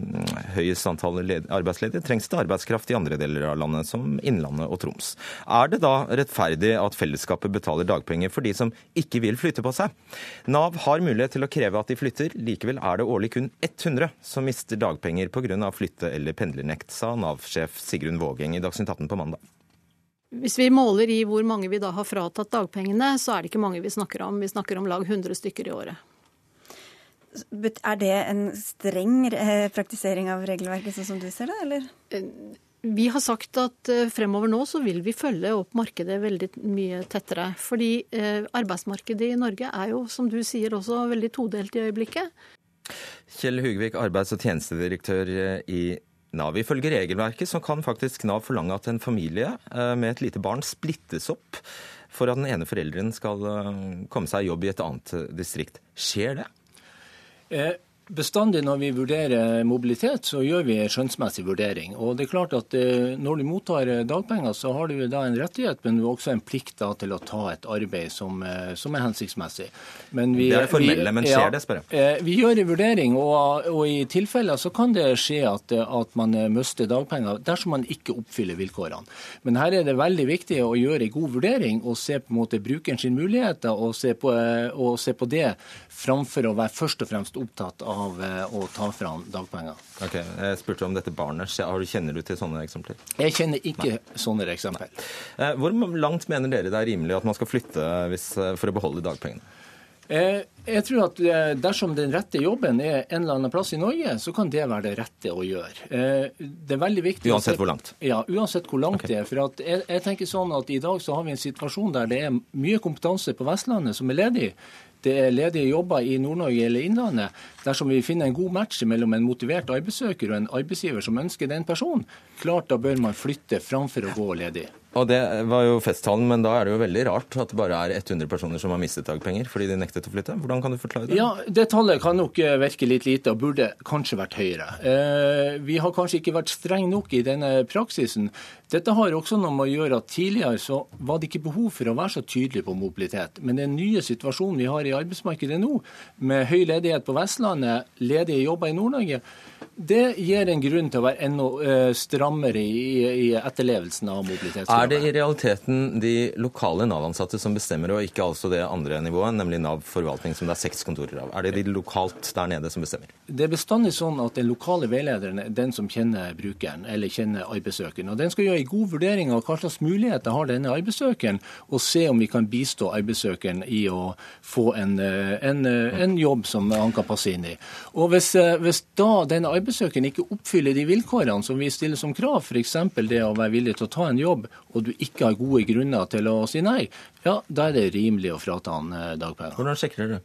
høyest antall led- arbeidsledige, trengs det arbeidskraft i andre deler av landet, som Innlandet og Troms. Er det da rettferdig at fellesskapet betaler dagpenger for de som ikke vil flytte på seg? Nav har mulighet til å kreve at de flytter, likevel er det årlig kun 100 som mister dagpenger pga. flytte- eller pendlernekt, sa Nav-sjef Sigrun Vågeng i Dagsnytt 18 på mandag. Hvis vi måler i hvor mange vi da har fratatt dagpengene, så er det ikke mange vi snakker om. Vi snakker om lag 100 stykker i året. Er det en streng eh, praktisering av regelverket, sånn som du ser det, eller? Vi har sagt at eh, fremover nå så vil vi følge opp markedet veldig mye tettere. Fordi eh, arbeidsmarkedet i Norge er jo, som du sier, også veldig todelt i øyeblikket. Kjell Hugvik, arbeids- og tjenestedirektør eh, Nav. Ifølge regelverket så kan faktisk Nav forlange at en familie eh, med et lite barn splittes opp for at den ene forelderen skal eh, komme seg i jobb i et annet eh, distrikt. Skjer det? Eh, Bestandig når vi vurderer mobilitet, så gjør vi en skjønnsmessig vurdering. Og det er klart at eh, Når du mottar eh, dagpenger, så har du da en rettighet, men du har også en plikt da, til å ta et arbeid som, eh, som er hensiktsmessig. Men Det er formelle, men skjer det, spør jeg. Vi gjør en vurdering, og, og i tilfeller så kan det skje at, at man mister dagpenger dersom man ikke oppfyller vilkårene. Men her er det veldig viktig å gjøre en god vurdering og se på en måte brukeren sin muligheter og se på, og se på det framfor å være først og fremst opptatt av eh, å ta fram dagpenger. Ok, Jeg spurte om dette barnet. Kjenner du til sånne eksempler? Jeg kjenner ikke sånne eksempler. Nei. Hvor langt mener dere det er rimelig at man skal flytte hvis, eh, for å beholde dagpengene? Eh, Jeg tror at eh, Dersom den rette jobben er en eller annen plass i Norge, så kan det være det rette å gjøre. Eh, Det er veldig viktig Uansett hvor langt? Ja, uansett hvor langt det er. For at jeg, jeg tenker sånn at I dag så har vi en situasjon der det er mye kompetanse på Vestlandet som er ledig. Det er ledige jobber i Nord-Norge eller Innlandet. Dersom vi finner en god match mellom en motivert arbeidssøker og en arbeidsgiver som ønsker den personen, klart da bør man flytte framfor å gå ledig. Og det var jo festtalen, men da er det jo veldig rart at det bare er 100 personer som har mistet dagpenger fordi de nektet å flytte. Hvordan kan du forklare det? Ja, Det tallet kan nok eh, virke litt lite og burde kanskje vært høyere. Eh, vi har kanskje ikke vært streng nok i denne praksisen. Dette har også noe med å gjøre at tidligere så var det ikke behov for å være så tydelig på mobilitet. Men den nye situasjonen vi har i arbeidsmarkedet nå, med høy ledighet på Vestlandet, ledige jobber i Nord-Norge, det gir en grunn til å være enda eh, strammere i, i etterlevelsen av mobilitetsloven. Er det i realiteten de lokale Nav-ansatte som bestemmer, og ikke altså det andre nivået, nemlig Nav forvaltning, som det er seks kontorer av? Er det de lokalt der nede som bestemmer? Det er bestandig sånn at den lokale veilederen er den som kjenner brukeren, eller kjenner arbeidssøkeren. Og Den skal gjøre en god vurdering av hva slags muligheter har denne arbeidssøkeren, og se om vi kan bistå arbeidssøkeren i å få en, eh, en, eh, en jobb som han kan passe inn i. Og Hvis, eh, hvis da denne arbeidssøkeren ikke oppfyller de vilkårene som vi stiller som krav, f.eks. det å være villig til å ta en jobb, og du ikke har gode grunner til å si nei, ja, da er det rimelig å frata han eh, dagpenger. Hvordan du dere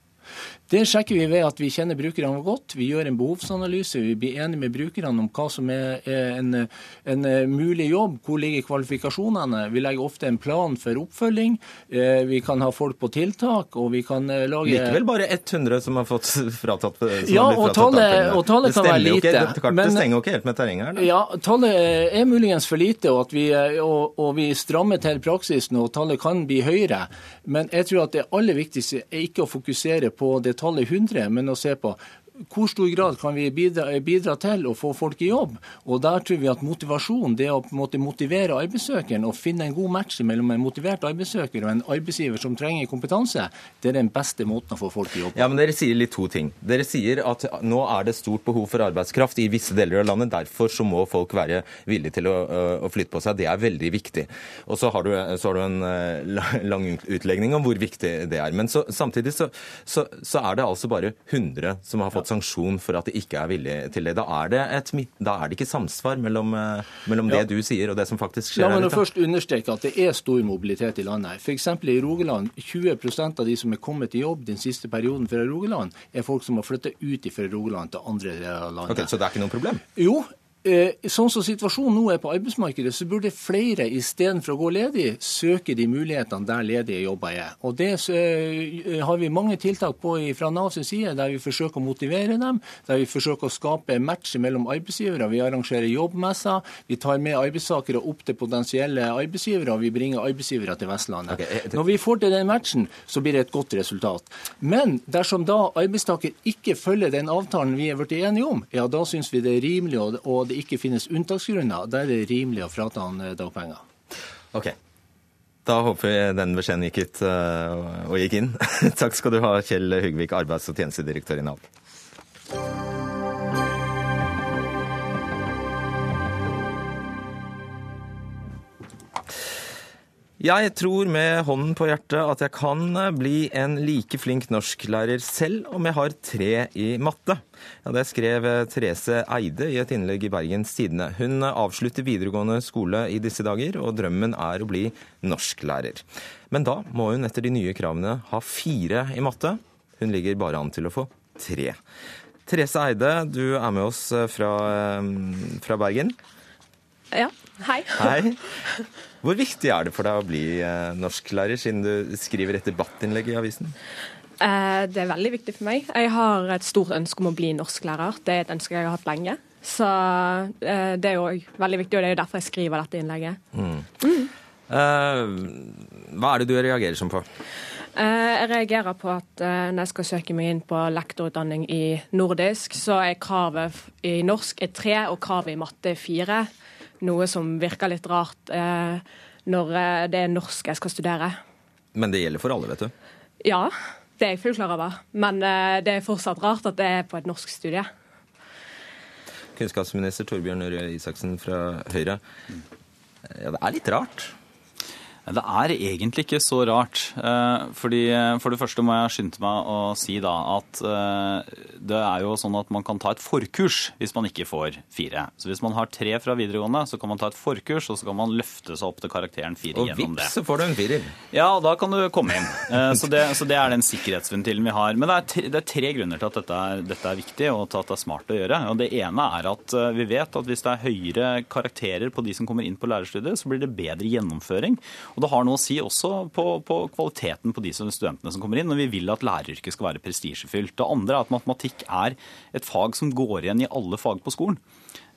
det? Sjekker vi ved at vi kjenner brukerne godt. Vi gjør en behovsanalyse. Vi blir enige med brukerne om hva som er en, en eh, mulig jobb. Hvor ligger kvalifikasjonene? Vi legger ofte en plan for oppfølging. Eh, Vi kan ha folk på tiltak, og vi kan eh, lage Likevel bare 100 som har fått fratatt Ja, og tallet- og tallet kan være ikke. lite, Det, men- det stenger jo ikke helt med terrenget her. da. Ja, tallet er muligens for lite, og, at vi, og, og vi strammer til praksisen, og tallet kan bli høyere. Men jeg tror at det aller viktigste er ikke å fokusere på det tallet 100, men å se på hvor stor grad kan vi bidra, bidra til å få folk i jobb? Og Der tror vi at motivasjon, det å på en måte motivere arbeidssøkeren og finne en god match mellom en motivert arbeidssøker og en arbeidsgiver som trenger kompetanse, det er den beste måten å få folk i jobb. Ja, men Dere sier litt to ting. Dere sier at nå er det stort behov for arbeidskraft i visse deler av landet. Derfor så må folk være villige til å, å flytte på seg. Det er veldig viktig. Og så har du, så har du en lang utlegning om hvor viktig det er. Men så, samtidig så, så, så er det altså bare 100 som har fått sanksjon for at de ikke er villige til det. Da er det, et, da er det ikke samsvar mellom, mellom ja. det du sier og det som faktisk skjer La meg først understreke at det er stor mobilitet i landet. F.eks. i Rogaland, 20% av de som er kommet i jobb den siste perioden fra Rogaland, er folk som har flyttet ut fra Rogaland til andre deler av landet. Ok, Så det er ikke noe problem? Jo, eh, sånn som situasjonen nå er på arbeidsmarkedet, så burde flere istedenfor å gå ledig, søke de mulighetene der ledige jobber er. Og Det eh, har vi mange tiltak på fra Nav side, der vi forsøker å motivere dem, der vi forsøker å skape match mellom arbeidsgivere. Vi arrangerer jobbmesser, vi tar med arbeidstakere opp til potensielle arbeidsgivere, og vi bringer arbeidsgivere til Vestlandet. Når vi får til den matchen, så blir det et godt resultat. Men dersom da arbeidstaker ikke følger den avtalen vi er blitt enige om, ja, da syns vi det er rimelig, å og det ikke finnes unntaksgrunner, da er det rimelig å frata han eh, dagpenger. Ok. Da håper vi den beskjeden gikk ut øh, og gikk inn. Takk skal du ha, Kjell Hugvik, arbeids- og tjenestedirektør i Nav. Jeg tror med hånden på hjertet at jeg kan bli en like flink norsklærer selv om jeg har tre i matte. Ja, det skrev Therese Eide i et innlegg i Bergens Tidende. Hun avslutter videregående skole i disse dager, og drømmen er å bli norsklærer. Men da må hun etter de nye kravene ha fire i matte. Hun ligger bare an til å få tre. Therese Eide, du er med oss fra, fra Bergen. Ja, hei. Hei. Hvor viktig er det for deg å bli eh, norsklærer, siden du skriver et debattinnlegg i avisen? Eh, Det er veldig viktig for meg. Jeg har et stort ønske om å bli norsklærer. Det er et ønske jeg har hatt lenge. Så eh, det er jo veldig viktig, og det er jo derfor jeg skriver dette innlegget. Mm. Eh, hva er det du reagerer som på? Jeg reagerer på at når jeg skal søke meg inn på lektorutdanning i nordisk, så er kravet i norsk er tre, og kravet i matte er fire. Noe som virker litt rart eh, når eh, det er norsk jeg skal studere. Men det gjelder for alle, vet du. Ja, det er jeg fullt klar over. Men eh, det er fortsatt rart at det er på et norsk studie. Kunnskapsminister Torbjørn Røe Isaksen fra Høyre. Ja, det er litt rart. Det er egentlig ikke så rart. Eh, Fordi, for det første må jeg skynde meg å si da at eh, det er jo sånn at man kan ta et forkurs hvis man ikke får fire. Så hvis man har tre fra videregående, så kan man ta et forkurs, og så kan man løfte seg opp til karakteren fire Og gjennom det. Og vips, så får du en firer. Ja, og da kan du komme inn. Eh, Så det, så det er den sikkerhetsventilen vi har. Men det er, tre, det er tre grunner til at dette er, dette er viktig, og til at det er smart å gjøre. Og Det ene er at eh, vi vet at hvis det er høyere karakterer på de som kommer inn på lærerstudiet, så blir det bedre gjennomføring. Og det har noe å si også på, på kvaliteten på de studentene som kommer inn, når vi vil at læreryrket skal være prestisjefylt. Det andre er at matematikk er et fag som går igjen i alle fag på skolen.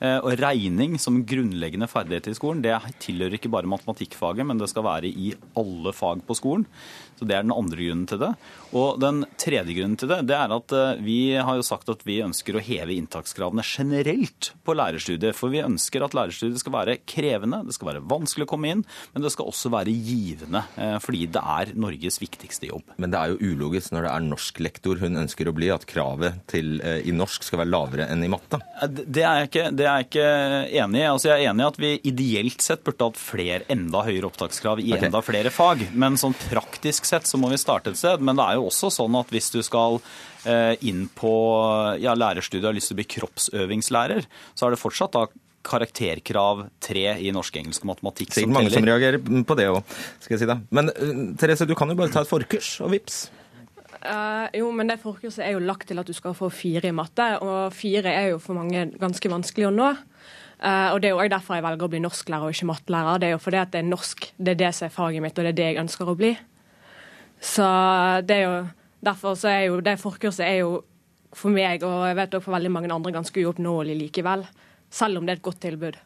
Eh, Og regning som grunnleggende ferdighet i skolen, det tilhører ikke bare matematikkfaget, men det skal være i alle fag på skolen. Så Det er den andre grunnen til det. Og den tredje grunnen til det, det er at eh, vi har jo sagt at vi ønsker å heve inntakskravene generelt på lærerstudiet. For vi ønsker at lærerstudiet skal være krevende, det skal være vanskelig å komme inn, men det skal også være givende. eh, Fordi det er Norges viktigste jobb. Men det er jo ulogisk når det er norsklektor hun ønsker å bli, at kravet til, i norsk skal være lavere enn i matte. Det er ikke, det er jeg ikke enig i. Altså, jeg er enig i at vi ideelt sett burde hatt flere, enda høyere opptakskrav i okay. enda flere fag. Men sånn praktisk sett så må vi starte et sted. Men det er jo også sånn at hvis du skal eh, inn på ja, lærerstudiet og har lyst til å bli kroppsøvingslærer, så er det fortsatt da karakterkrav tre i norsk, engelsk og matematikk Sikkert mange som reagerer på det òg, skal jeg si da. Men eh, Therese, du kan jo bare ta et forkurs, og vips. Eh, jo, men det forkurset er jo lagt til at du skal få fire i matte, og fire er jo for mange ganske vanskelig å nå. Uh, og Det er jo også derfor jeg velger å bli norsklærer og ikke mattelærer. Det er jo fordi at det er norsk, det er det som er faget mitt, og det er det jeg ønsker å bli. Så det er jo derfor så er jo det forkurset er jo for meg, og jeg vet også for veldig mange andre, ganske uoppnåelig likevel. Selv om det er et godt tilbud.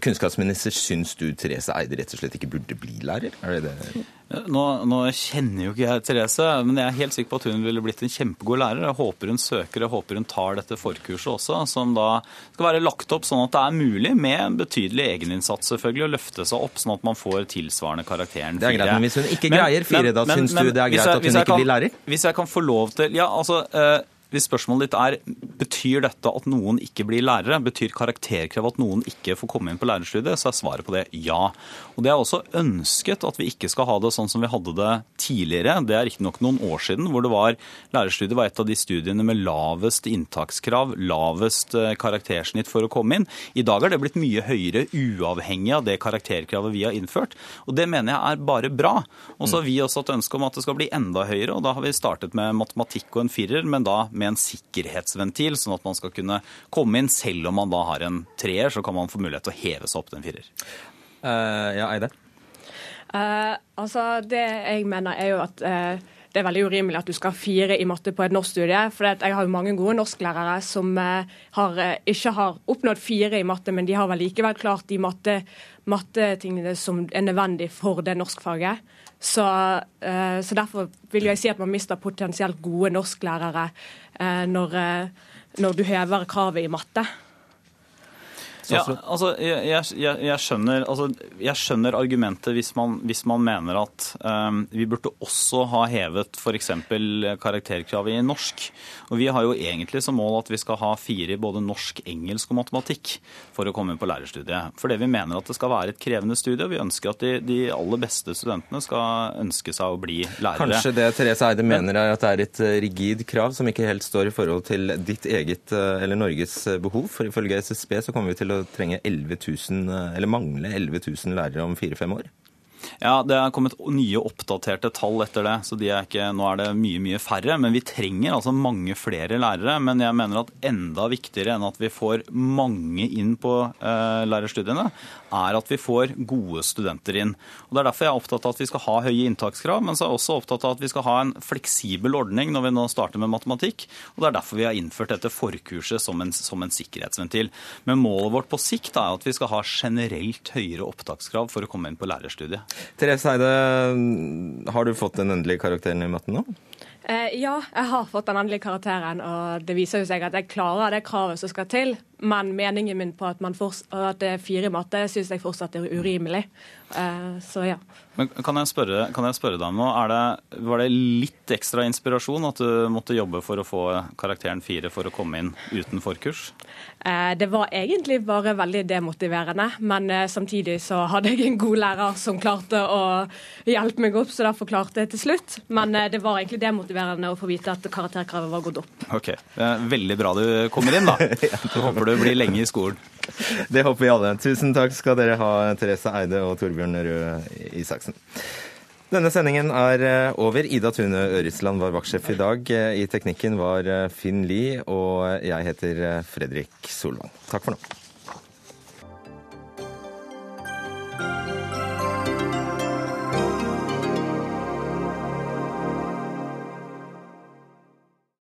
Kunnskapsminister, syns du Therese Eide rett og slett ikke burde bli lærer? Er det det? Nå, nå kjenner jo ikke jeg Therese, men jeg er helt sikker på at hun ville blitt en kjempegod lærer. Jeg håper hun søker, jeg håper hun tar dette forkurset også, som da skal være lagt opp sånn at det er mulig, med en betydelig egeninnsats selvfølgelig, å løfte seg opp sånn at man får tilsvarende karakteren Det er greit, men hvis hun ikke greier fire, da syns du det er greit jeg- at hun jeg ikke kan- blir lærer? Hvis jeg kan få lov til Ja, altså eh, hvis spørsmålet ditt er betyr dette at noen ikke blir lærere, betyr karakterkrav at noen ikke får komme inn på lærerstudiet, så er svaret på det ja. Og Det er også ønsket at vi ikke skal ha det sånn som vi hadde det tidligere. Det er riktignok noen år siden hvor det var lærerstudiet var et av de studiene med lavest inntakskrav, lavest eh, karaktersnitt for å komme inn. I dag er det blitt mye høyere uavhengig av det karakterkravet vi har innført. Og det mener jeg er bare bra. Og så har vi også hatt ønske om at det skal bli enda høyere, og da har vi startet med matematikk og en firer, men da med en sikkerhetsventil, sånn at man skal kunne komme inn selv om man da har en treer, så kan man få mulighet til å heve seg opp til en firer. ja, Eide? Uh, altså, Det jeg mener er jo at uh det er veldig urimelig at du skal ha fire i matte på et norskstudie. For jeg har jo mange gode norsklærere som har, ikke har oppnådd fire i matte, men de har vel likevel klart de matte, mattetingene som er nødvendig for det norskfaget. Så, eh, så derfor vil jeg si at man mister potensielt gode norsklærere eh, når, eh, når du hever kravet i matte. Ja, altså, jeg, jeg, jeg, skjønner, altså, jeg skjønner argumentet hvis man, hvis man mener at um, vi burde også ha hevet f.eks. karakterkravet i norsk. Og Vi har jo egentlig som mål at vi skal ha fire i både norsk, engelsk og matematikk for å komme inn på lærerstudiet. Fordi vi mener at det skal være et krevende studie, og vi ønsker at de, de aller beste studentene skal ønske seg å bli lærere. Kanskje det Therese Eide mener er at det er et eh, rigid krav som ikke helt står i forhold til ditt eget eh, eller Norges eh, behov. For ifølge SSB så kommer vi til å trenge 11 000, eh, eller mangle 11 000 lærere om fire-fem år. Ja, det er kommet nye oppdaterte tall etter det, så de er ikke, nå er det mye mye færre. Men vi trenger altså mange flere lærere. Men jeg mener at enda viktigere enn at vi får mange inn på eh, lærerstudiene, er at vi får gode studenter inn. Og Det er derfor jeg er opptatt av at vi skal ha høye inntakskrav, men så er jeg også opptatt av at vi skal ha en fleksibel ordning når vi nå starter med matematikk. Og det er derfor vi har innført dette forkurset som en, som en sikkerhetsventil. Men målet vårt på sikt er at vi skal ha generelt høyere opptakskrav for å komme inn på lærerstudiet. Therese Eide, har du fått den endelige karakteren i matten nå? Eh, ja, jeg har fått den endelige karakteren, og det viser jo seg at jeg klarer det kravet som skal til. Men meningen min på at, at det er fire i matte, syns jeg fortsatt er urimelig. Eh, Så ja. Men kan jeg spørre, kan jeg spørre deg om noe? Er det, var det litt ekstra inspirasjon at du måtte jobbe for å få karakteren fire for å komme inn uten forkurs? Eh, Det var egentlig bare veldig demotiverende, men eh, samtidig så hadde jeg en god lærer som klarte å hjelpe meg opp, så derfor klarte jeg til slutt. Men eh, det var egentlig demotiverende å få vite at karakterkravet var gått opp. Ok, Veldig bra du kommer inn, da. Så håper du blir lenge i skolen. Det håper vi alle. Tusen takk skal dere ha, Therese Eide og Torbjørn Røe Isaksen. Denne sendingen er eh, over. Ida Tune Ørisland var vaktsjef i dag. Eh, I teknikken var eh, Finn Lie, og jeg heter Fredrik Solvang. Takk for nå.